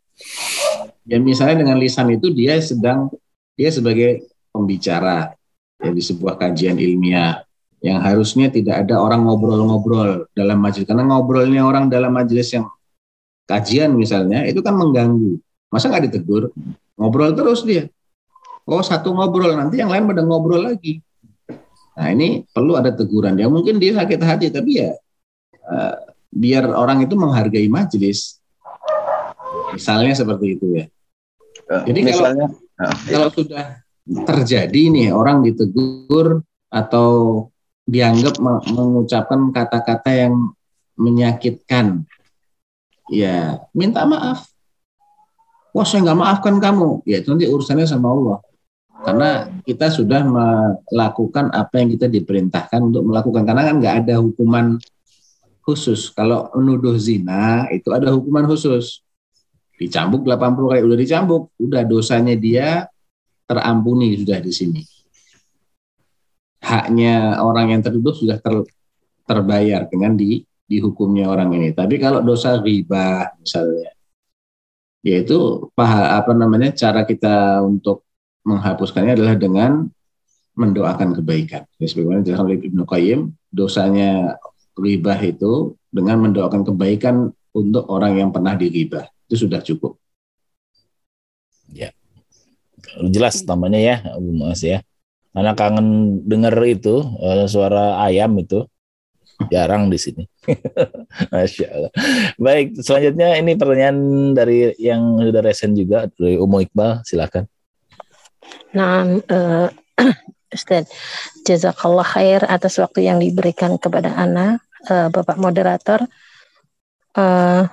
Ya misalnya dengan lisan itu dia sedang dia sebagai pembicara ya, di sebuah kajian ilmiah yang harusnya tidak ada orang ngobrol-ngobrol dalam majelis karena ngobrolnya orang dalam majelis yang kajian misalnya itu kan mengganggu masa nggak ditegur ngobrol terus dia Oh satu ngobrol nanti yang lain pada ngobrol lagi. Nah ini perlu ada teguran. Ya mungkin dia sakit hati tapi ya uh, biar orang itu menghargai majelis. Misalnya seperti itu ya. Eh, Jadi Misalnya, kalau, uh, kalau sudah terjadi nih orang ditegur atau dianggap mengucapkan kata-kata yang menyakitkan, ya minta maaf. Wah saya nggak maafkan kamu, ya itu nanti urusannya sama Allah. Karena kita sudah melakukan apa yang kita diperintahkan untuk melakukan. Karena kan nggak ada hukuman khusus. Kalau menuduh zina itu ada hukuman khusus. Dicambuk 80 kali udah dicambuk, udah dosanya dia terampuni sudah di sini. Haknya orang yang tertuduh sudah ter, terbayar dengan di dihukumnya orang ini. Tapi kalau dosa riba misalnya, yaitu apa namanya cara kita untuk menghapuskannya adalah dengan mendoakan kebaikan. Ya, sebagaimana dijelaskan oleh Ibnu Qayyim, dosanya riba itu dengan mendoakan kebaikan untuk orang yang pernah diribah. Itu sudah cukup. Ya. Jelas namanya ya, Mas ya. Anak kangen dengar itu eh, suara ayam itu jarang di sini. [laughs] Masya Allah. Baik, selanjutnya ini pertanyaan dari yang sudah resen juga dari Umo Iqbal, silakan. Nah, uh, [clears throat] Ustaz, jazakallah khair atas waktu yang diberikan kepada Ana, uh, Bapak moderator. Uh,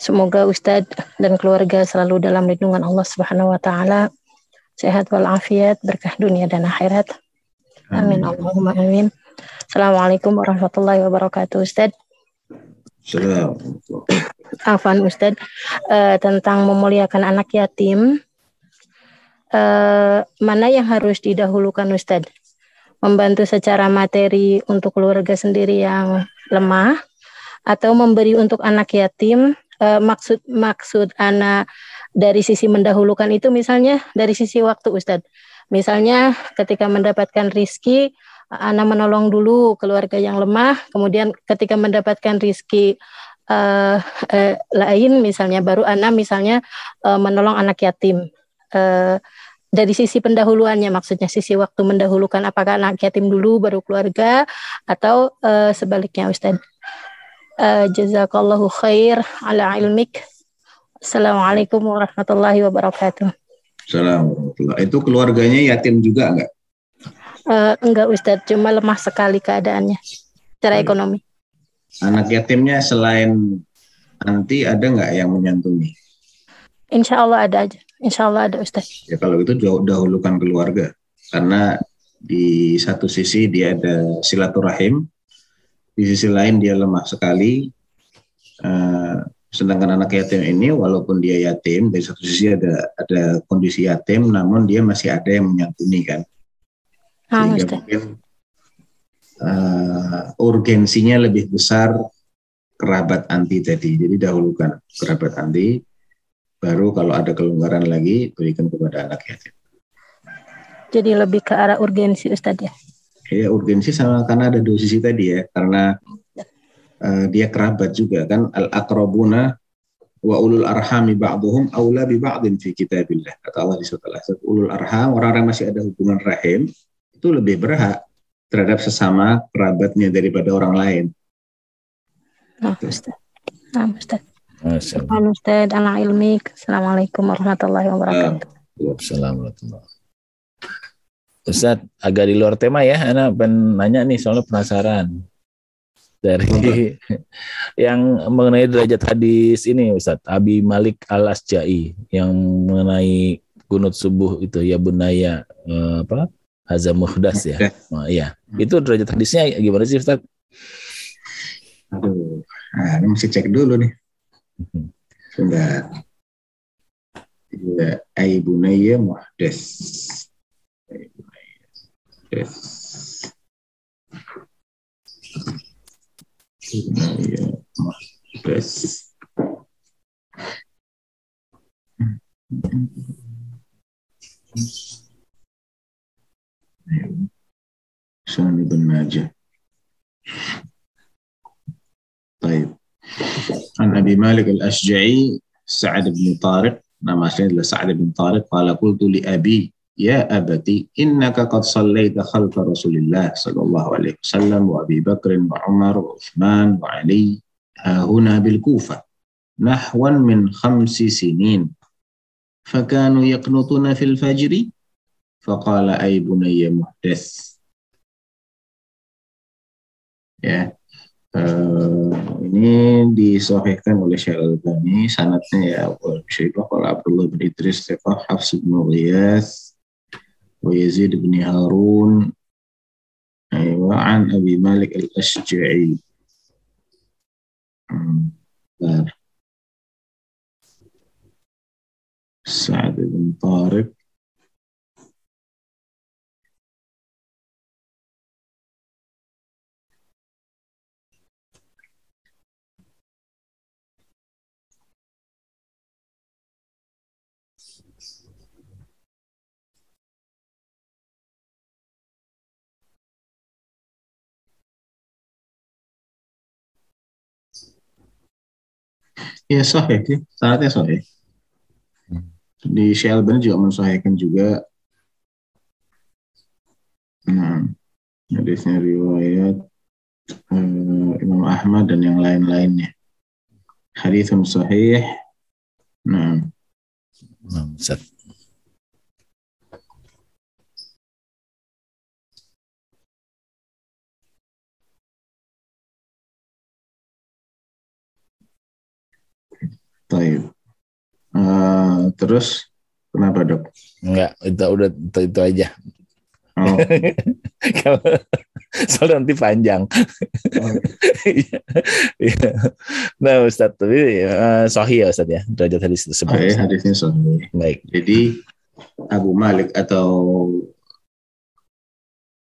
semoga Ustadz dan keluarga selalu dalam lindungan Allah Subhanahu wa taala. Sehat walafiat, berkah dunia dan akhirat. Amin. Allahumma amin. Assalamualaikum warahmatullahi wabarakatuh, Ustadz. Assalamualaikum. Afan Ustadz, uh, tentang memuliakan anak yatim eh, mana yang harus didahulukan Ustadz? Membantu secara materi untuk keluarga sendiri yang lemah atau memberi untuk anak yatim eh, maksud maksud anak dari sisi mendahulukan itu misalnya dari sisi waktu Ustadz. Misalnya ketika mendapatkan rizki anak menolong dulu keluarga yang lemah, kemudian ketika mendapatkan rizki uh, uh, lain misalnya baru anak misalnya uh, menolong anak yatim uh, dari sisi pendahuluannya maksudnya sisi waktu mendahulukan apakah anak yatim dulu baru keluarga atau uh, sebaliknya Ustaz. Uh, jazakallahu khair ala ilmik. Assalamualaikum warahmatullahi wabarakatuh. Assalamualaikum. Itu keluarganya yatim juga enggak? Uh, enggak Ustaz, cuma lemah sekali keadaannya secara ekonomi. Anak yatimnya selain nanti ada enggak yang menyantuni? Insya Allah ada aja. Insya Allah ada Ustaz. Ya kalau itu jauh dahulukan keluarga karena di satu sisi dia ada silaturahim, di sisi lain dia lemah sekali. Uh, sedangkan anak yatim ini walaupun dia yatim dari satu sisi ada ada kondisi yatim, namun dia masih ada yang menyantuni kan. Ah, Sehingga mungkin uh, urgensinya lebih besar kerabat anti tadi. Jadi dahulukan kerabat anti baru kalau ada kelonggaran lagi berikan kepada anak yatim. Jadi lebih ke arah urgensi Ustaz ya? Iya urgensi sama karena ada dua sisi tadi ya karena uh, dia kerabat juga kan al akrabuna wa ulul arhami ba'duhum aula bi ba'din fi kitabillah kata Allah di surat al ulul arham orang-orang masih ada hubungan rahim itu lebih berhak terhadap sesama kerabatnya daripada orang lain. Nah, Ustaz. Nah, Ustaz. Ustaz ala ilmik. Assalamualaikum warahmatullahi wabarakatuh. Waalaikumsalam Ustaz, agak di luar tema ya. Anak pengen nanya nih, soalnya penasaran. Dari [laughs] yang mengenai derajat hadis ini Ustaz, Abi Malik Al-Asja'i yang mengenai kunut subuh itu ya bunaya eh, apa? Hazam muhdas ya. Oh, iya. Itu derajat hadisnya gimana sih Ustaz? Aduh, nah, ini mesti cek dulu nih. Sudah. Ya, ay bunayya muhdas. Ay bunayya muhdas. Bunayya muhdas. سامي بن ماجه. طيب. عن أبي مالك الأشجعي سعد بن طارق. نعم سيدنا لسعد بن طارق. قال قلت لأبي يا أبتي إنك قد صليت خلف رسول الله صلى الله عليه وسلم وأبي بكر وعمر وعثمان وعلي ها هنا بالكوفة نحوا من خمس سنين. فكانوا يقنطون في الفجر faqala ay bunayya muhdath ya. Uh, ini disohhikan oleh Syekh Al-Albani sanatnya ya Syaibah kalau Abdullah bin Idris Tefah Hafs bin Ghiyath wa Yazid bin Harun wa an Abi Malik Al-Ashja'i. Hmm. Sa'ad bin Tariq Ya sahih sih, sangatnya sahih. Di Shelburne juga mensahihkan juga. Nah, hadisnya riwayat uh, Imam Ahmad dan yang lain-lainnya. Hadithun sahih. Nah. Nah, Taib. Uh, terus kenapa dok? Enggak, itu udah itu, itu aja. Oh. [laughs] Kalau soal nanti panjang. Oh. [laughs] nah Ustadz, tapi uh, sahih ya Ustadz ya, derajat hadis tersebut. Sahih, hadisnya sahih. Baik. Jadi Abu Malik atau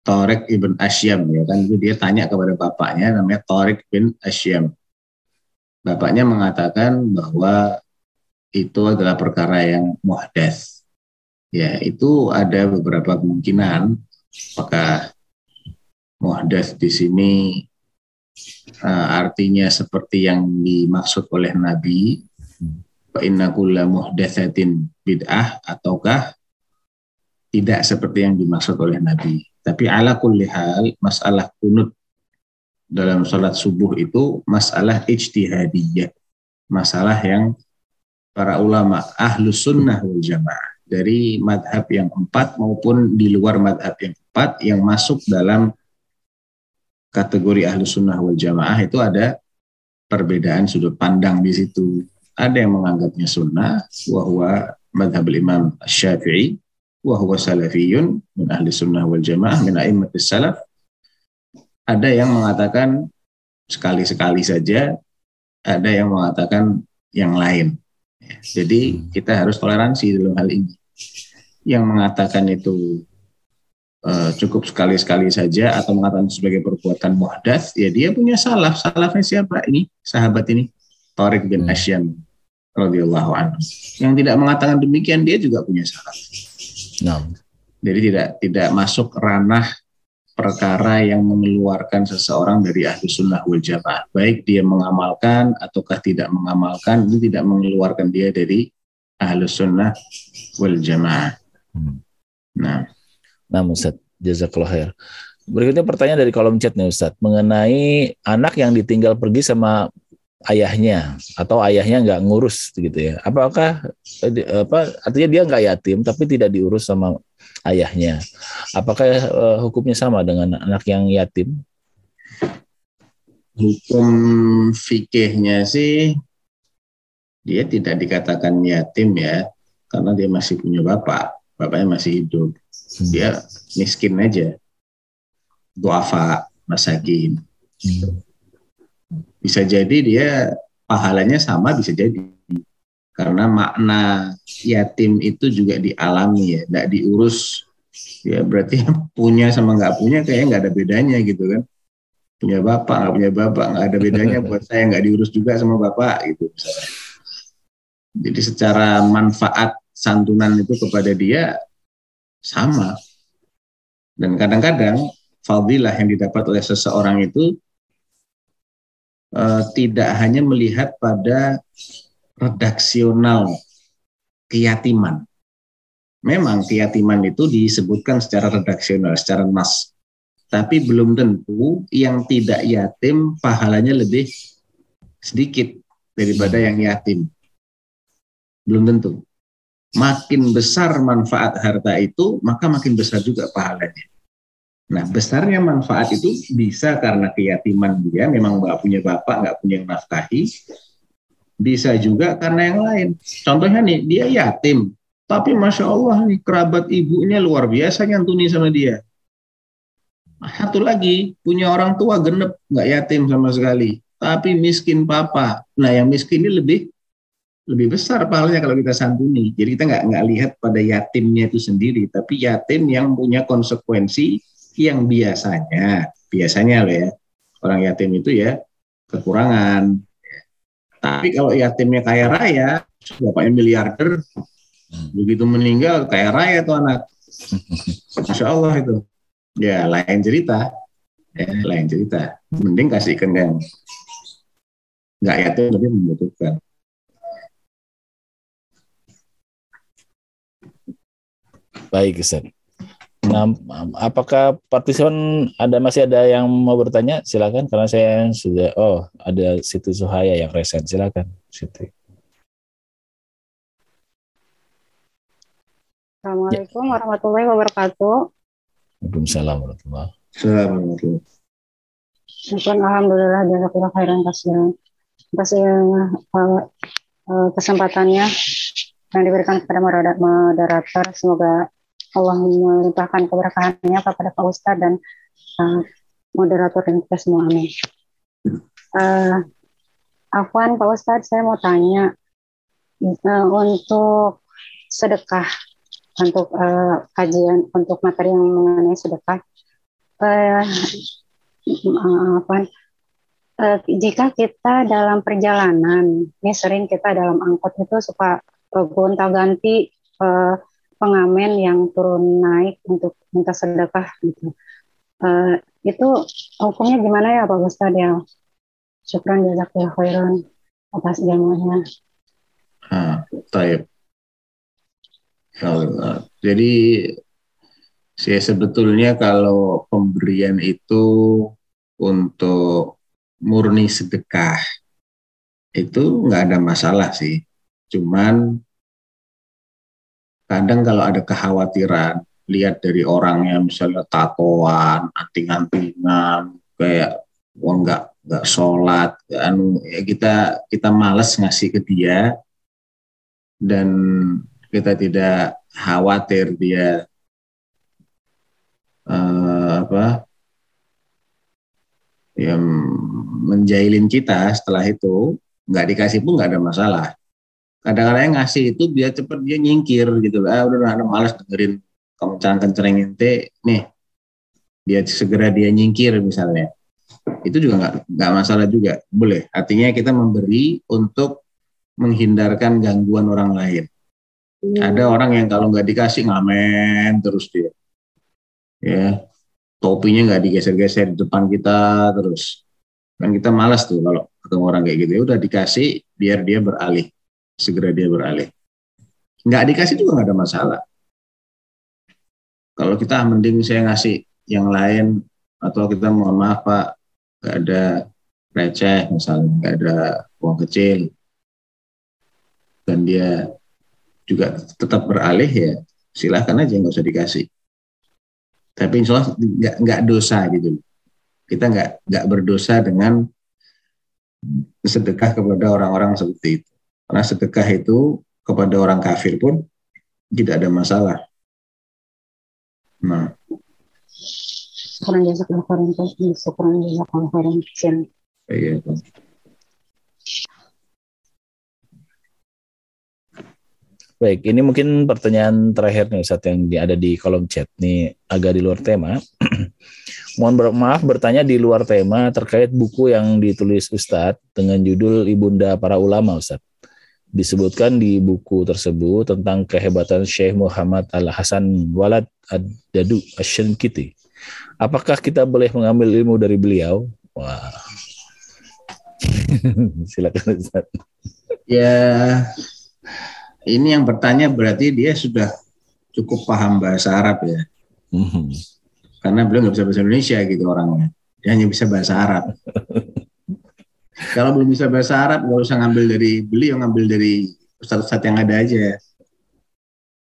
Torek ibn Asyam ya kan itu dia tanya kepada bapaknya namanya Torek bin Asyam bapaknya mengatakan bahwa itu adalah perkara yang muhdas. Ya, itu ada beberapa kemungkinan apakah muhdas di sini uh, artinya seperti yang dimaksud oleh Nabi inna bid'ah ataukah tidak seperti yang dimaksud oleh Nabi. Tapi ala kulli hal masalah kunut dalam sholat subuh itu masalah ijtihadiyah. Masalah yang para ulama ahlus sunnah wal jamaah dari madhab yang empat maupun di luar madhab yang empat yang masuk dalam kategori ahlus sunnah wal jamaah itu ada perbedaan sudut pandang di situ. Ada yang menganggapnya sunnah, wahwa madhab imam syafi'i, wahwa salafiyun min ahli sunnah wal jamaah, min a'immatis salaf, ada yang mengatakan sekali-sekali saja, ada yang mengatakan yang lain. Jadi kita harus toleransi dalam hal ini. Yang mengatakan itu uh, cukup sekali-sekali saja atau mengatakan sebagai perbuatan muhdas, ya dia punya salaf. Salafnya siapa ini? Sahabat ini, Tariq bin hmm. Asyam radhiyallahu anhu. Yang tidak mengatakan demikian dia juga punya salaf. No. Jadi tidak tidak masuk ranah perkara yang mengeluarkan seseorang dari ahli sunnah wal jamaah. Baik dia mengamalkan ataukah tidak mengamalkan, itu tidak mengeluarkan dia dari ahli sunnah wal jamaah. Hmm. Nah. Nah, Ustaz, jazakallah khair. Berikutnya pertanyaan dari kolom chat nih Ustaz, mengenai anak yang ditinggal pergi sama ayahnya atau ayahnya nggak ngurus gitu ya. Apakah eh, apa artinya dia nggak yatim tapi tidak diurus sama ayahnya. Apakah uh, hukumnya sama dengan anak yang yatim? Hukum fikihnya sih dia tidak dikatakan yatim ya, karena dia masih punya bapak, bapaknya masih hidup. Hmm. Dia miskin aja, duafa, masakin. Hmm. Bisa jadi dia pahalanya sama, bisa jadi karena makna yatim itu juga dialami ya, tidak diurus. Ya berarti [laughs] punya sama nggak punya kayaknya nggak ada bedanya gitu kan. Punya bapak nggak punya bapak nggak ada bedanya [laughs] buat saya nggak diurus juga sama bapak gitu misalnya. jadi secara manfaat santunan itu kepada dia sama. Dan kadang-kadang fadilah yang didapat oleh seseorang itu uh, tidak hanya melihat pada redaksional keyatiman. Memang keyatiman itu disebutkan secara redaksional, secara nas. Tapi belum tentu yang tidak yatim pahalanya lebih sedikit daripada yang yatim. Belum tentu. Makin besar manfaat harta itu, maka makin besar juga pahalanya. Nah, besarnya manfaat itu bisa karena keyatiman dia, memang nggak punya bapak, nggak punya yang nafkahi. Bisa juga karena yang lain. Contohnya nih, dia yatim, tapi masya Allah nih kerabat ibunya luar biasa nyantuni sama dia. Satu lagi punya orang tua genep, nggak yatim sama sekali, tapi miskin papa. Nah, yang miskin ini lebih lebih besar pahalanya kalau kita santuni. Jadi kita nggak nggak lihat pada yatimnya itu sendiri, tapi yatim yang punya konsekuensi yang biasanya biasanya loh ya orang yatim itu ya kekurangan tapi kalau yatimnya kaya raya bapaknya miliarder begitu meninggal kaya raya tuh anak. [laughs] Masya Allah itu. Ya lain cerita. Ya lain cerita. Mending kasihkan yang nggak yatim tapi membutuhkan. Baik Ustaz Nah, apakah partisipan ada masih ada yang mau bertanya? Silakan karena saya sudah oh ada Siti Suhaya yang resen. Silakan Siti. Assalamualaikum ya. warahmatullahi wabarakatuh. Waalaikumsalam warahmatullahi wabarakatuh. Alhamdulillah jazakallah khairan kasihan. Atas uh, kesempatannya yang diberikan kepada moderator. Semoga Allah melimpahkan keberkahannya kepada Pak Ustadz dan uh, moderator dan kita semua. Amin. Uh, Afwan, Pak Ustadz, saya mau tanya uh, untuk sedekah, untuk uh, kajian, untuk materi yang mengenai sedekah. Uh, Afwan, uh, jika kita dalam perjalanan, ini sering kita dalam angkot itu suka gonta-ganti uh, pengamen yang turun naik untuk minta sedekah gitu. Uh, itu hukumnya gimana ya Pak Ustadz ya? Syukran jazakallah khairan atas jamuannya. Ah. Jadi saya sebetulnya kalau pemberian itu untuk murni sedekah itu nggak ada masalah sih. Cuman kadang kalau ada kekhawatiran lihat dari orangnya misalnya tatoan, anting-antingan, kayak wah nggak nggak sholat, anu ya kita kita malas ngasih ke dia. Dan kita tidak khawatir dia uh, apa yang menjailin kita setelah itu. Nggak dikasih pun nggak ada masalah kadang-kadang yang ngasih itu biar cepet dia nyingkir gitu ah udah ada malas dengerin kamu kenceng ente nih. Dia segera dia nyingkir misalnya. Itu juga nggak nggak masalah juga. Boleh. Artinya kita memberi untuk menghindarkan gangguan orang lain. Hmm. ada orang yang kalau nggak dikasih ngamen terus dia. Ya. Topinya nggak digeser-geser di depan kita terus. Kan kita malas tuh kalau ketemu orang kayak gitu. Ya udah dikasih biar dia beralih segera dia beralih. Nggak dikasih juga nggak ada masalah. Kalau kita mending saya ngasih yang lain atau kita mohon maaf Pak, nggak ada receh misalnya, nggak ada uang kecil, dan dia juga tetap beralih ya silahkan aja nggak usah dikasih. Tapi insya Allah nggak nggak dosa gitu. Kita nggak nggak berdosa dengan sedekah kepada orang-orang seperti itu. Karena sedekah itu kepada orang kafir pun tidak ada masalah. Nah. Kurang jasa kurang jasa Iya. Baik, ini mungkin pertanyaan terakhir nih saat yang ada di kolom chat nih agak di luar tema. [clears throat] Mohon maaf bertanya di luar tema terkait buku yang ditulis Ustadz dengan judul Ibunda Para Ulama Ustadz disebutkan di buku tersebut tentang kehebatan Syekh Muhammad Al Hasan Walad Ad-Dadu Asyankiti. Apakah kita boleh mengambil ilmu dari beliau? Wah. [laughs] Silakan Ustaz. Ya ini yang bertanya berarti dia sudah cukup paham bahasa Arab ya. Mhm. Karena beliau nggak bisa bahasa Indonesia gitu orangnya. Dia hanya bisa bahasa Arab. [laughs] Kalau belum bisa bahasa Arab, nggak usah ngambil dari beliau, ngambil dari ustadz-ustadz yang ada aja.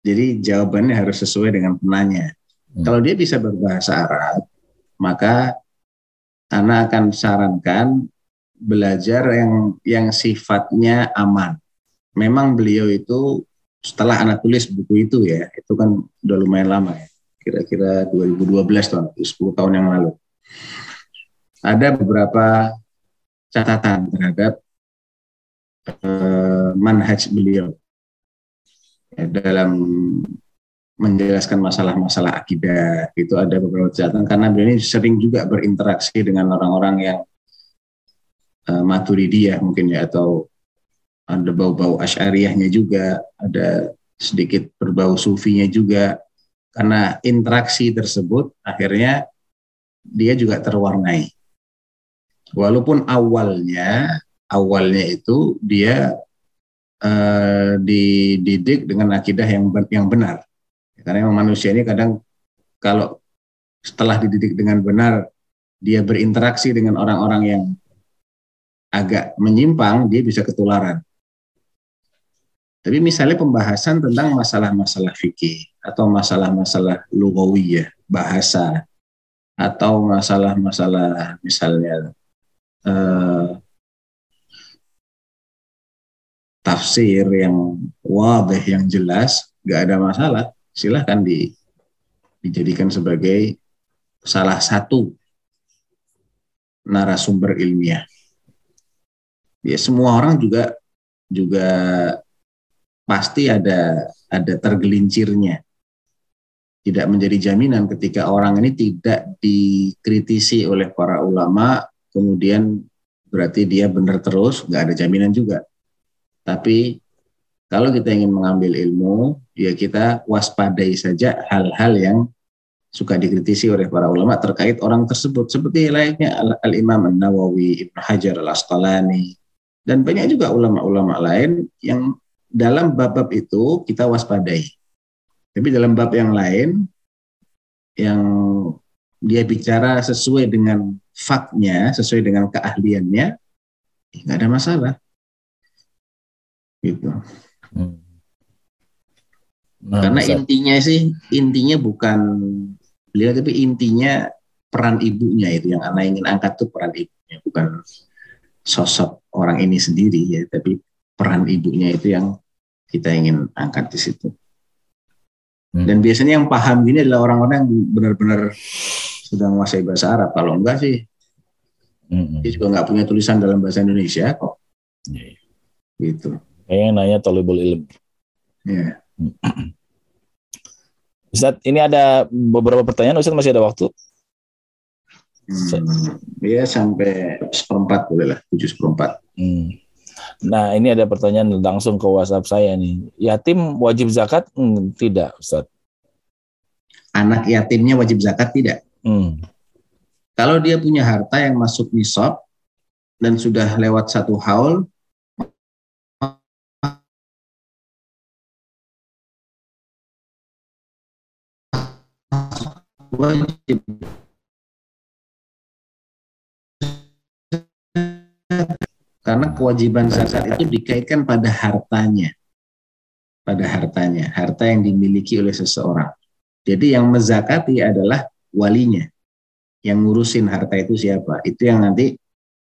Jadi jawabannya harus sesuai dengan penanya. Hmm. Kalau dia bisa berbahasa Arab, maka Ana akan sarankan belajar yang yang sifatnya aman. Memang beliau itu setelah anak tulis buku itu ya, itu kan udah lumayan lama ya, kira-kira 2012 tahun, 10 tahun yang lalu. Ada beberapa catatan terhadap eh, manhaj beliau. Ya, dalam menjelaskan masalah-masalah akidah itu ada beberapa catatan karena beliau ini sering juga berinteraksi dengan orang-orang yang uh, maturidiyah mungkin ya atau ada bau-bau asyariyahnya juga ada sedikit berbau sufinya juga. Karena interaksi tersebut akhirnya dia juga terwarnai walaupun awalnya awalnya itu dia eh, dididik dengan akidah yang yang benar. Karena memang manusia ini kadang kalau setelah dididik dengan benar dia berinteraksi dengan orang-orang yang agak menyimpang dia bisa ketularan. Tapi misalnya pembahasan tentang masalah-masalah fikih atau masalah-masalah lugawiyah bahasa atau masalah-masalah misalnya eh, tafsir yang wadih yang jelas nggak ada masalah. Silahkan di, dijadikan sebagai salah satu narasumber ilmiah. Ya semua orang juga juga pasti ada ada tergelincirnya. Tidak menjadi jaminan ketika orang ini tidak dikritisi oleh para ulama kemudian berarti dia benar terus nggak ada jaminan juga tapi kalau kita ingin mengambil ilmu ya kita waspadai saja hal-hal yang suka dikritisi oleh para ulama terkait orang tersebut seperti layaknya Al- Al-Imam An-Nawawi, Ibnu Hajar Al-Asqalani dan banyak juga ulama-ulama lain yang dalam bab-bab itu kita waspadai. Tapi dalam bab yang lain yang dia bicara sesuai dengan faknya, sesuai dengan keahliannya, ya nggak ada masalah. Gitu. Hmm. Nah, Karena Ustaz. intinya sih, intinya bukan beliau, tapi intinya peran ibunya itu yang anak ingin angkat tuh peran ibunya, bukan sosok orang ini sendiri ya, tapi peran ibunya itu yang kita ingin angkat di situ. Hmm. Dan biasanya yang paham gini adalah orang-orang yang benar-benar sudah menguasai bahasa Arab. Kalau enggak sih, Hmm. dia juga nggak punya tulisan dalam bahasa Indonesia kok. Iya. Gitu. Kayaknya yang nanya tolibul ilm. Ya. [clears throat] Ustaz, ini ada beberapa pertanyaan. Ustaz masih ada waktu? Hmm, ya sampai seperempat boleh lah, tujuh seperempat. Hmm. Nah, ini ada pertanyaan langsung ke WhatsApp saya nih. Yatim wajib zakat? Hmm, tidak, Ustaz. Anak yatimnya wajib zakat tidak? Hmm. Kalau dia punya harta yang masuk nisab dan sudah lewat satu haul. Karena kewajiban zakat itu dikaitkan pada hartanya. Pada hartanya, harta yang dimiliki oleh seseorang. Jadi yang mezakati adalah walinya yang ngurusin harta itu siapa itu yang nanti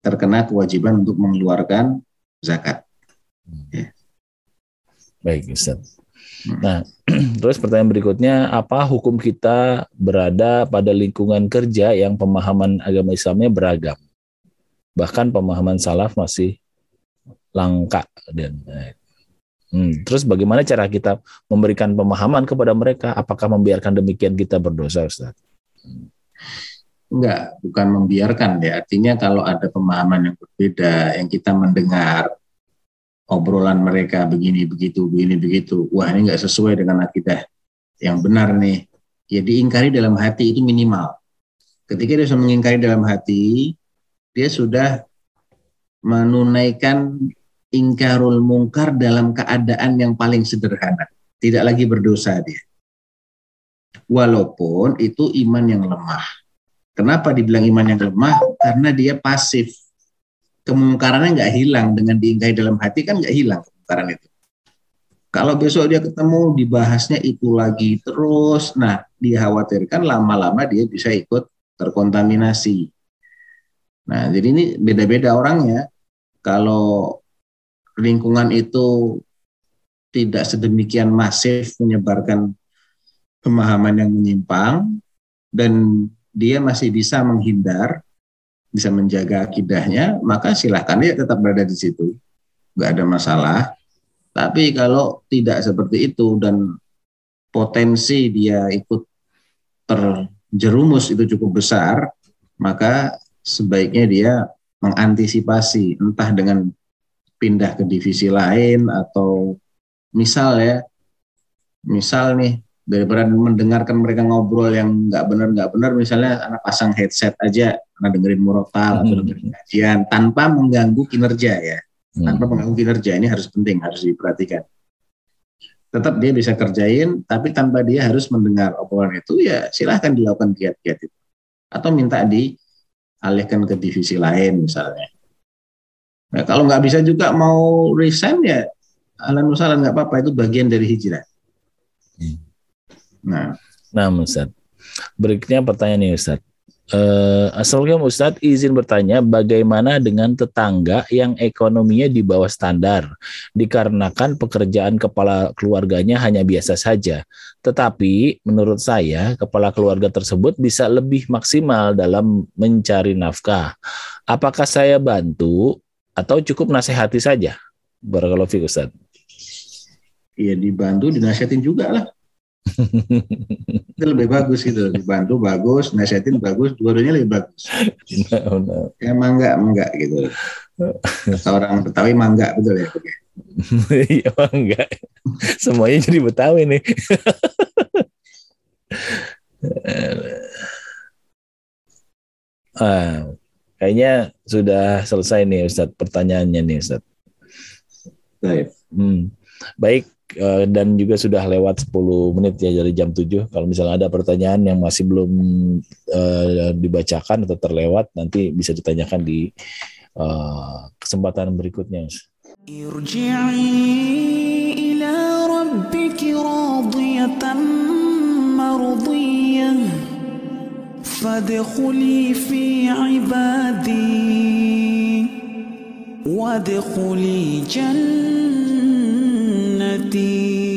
terkena kewajiban untuk mengeluarkan zakat Baik, Ustaz. Hmm. Nah, [clears throat] terus pertanyaan berikutnya, apa hukum kita berada pada lingkungan kerja yang pemahaman agama Islamnya beragam? Bahkan pemahaman salaf masih langka dan Hmm, terus bagaimana cara kita memberikan pemahaman kepada mereka? Apakah membiarkan demikian kita berdosa, Ustaz? Enggak bukan membiarkan ya artinya kalau ada pemahaman yang berbeda yang kita mendengar obrolan mereka begini begitu begini begitu wah ini enggak sesuai dengan akidah yang benar nih ya diingkari dalam hati itu minimal ketika dia sudah mengingkari dalam hati dia sudah menunaikan ingkarul mungkar dalam keadaan yang paling sederhana. Tidak lagi berdosa dia. Walaupun itu iman yang lemah. Kenapa dibilang iman yang lemah? Karena dia pasif. Kemungkarannya nggak hilang dengan diingkahi dalam hati kan nggak hilang kemungkaran itu. Kalau besok dia ketemu dibahasnya itu lagi terus, nah dikhawatirkan lama-lama dia bisa ikut terkontaminasi. Nah, jadi ini beda-beda orangnya. Kalau lingkungan itu tidak sedemikian masif menyebarkan pemahaman yang menyimpang dan dia masih bisa menghindar, bisa menjaga akidahnya, maka silahkan dia tetap berada di situ. Nggak ada masalah. Tapi kalau tidak seperti itu dan potensi dia ikut terjerumus itu cukup besar, maka sebaiknya dia mengantisipasi entah dengan pindah ke divisi lain atau misal ya, misal nih daripada mendengarkan mereka ngobrol yang nggak benar nggak benar misalnya anak pasang headset aja karena dengerin murotal atau dengerin kajian tanpa mengganggu kinerja ya Hmm. Tanpa mengganggu kinerja ini harus penting, harus diperhatikan. Tetap dia bisa kerjain, tapi tanpa dia harus mendengar obrolan itu, ya silahkan dilakukan giat-giat itu. Atau minta dialihkan ke divisi lain misalnya. Nah, kalau nggak bisa juga mau resign ya alam usaha nggak apa-apa itu bagian dari hijrah. Nah, nah Ustaz. Berikutnya pertanyaan nih Ustaz. Uh, Assalamualaikum Ustadz, izin bertanya bagaimana dengan tetangga yang ekonominya di bawah standar dikarenakan pekerjaan kepala keluarganya hanya biasa saja. Tetapi menurut saya kepala keluarga tersebut bisa lebih maksimal dalam mencari nafkah. Apakah saya bantu atau cukup nasihati saja? Barakallahu fiik Ustadz. Iya dibantu, dinasihatin juga lah [laughs] itu lebih bagus gitu dibantu bagus nasihatin bagus dua-duanya lebih bagus. Ya mangga mangga gitu. Orang Betawi mangga betul ya? [laughs] Iya mangga. Semuanya jadi Betawi nih. [laughs] Ah, kayaknya sudah selesai nih Ustadz pertanyaannya nih Ustadz. Baik. Hmm. baik Eh, dan juga sudah lewat 10 menit ya dari jam 7. Kalau misalnya ada pertanyaan yang masih belum uh, dibacakan atau terlewat nanti bisa ditanyakan di uh, kesempatan berikutnya. فادخلي في عبادي وادخلي جنة جنتي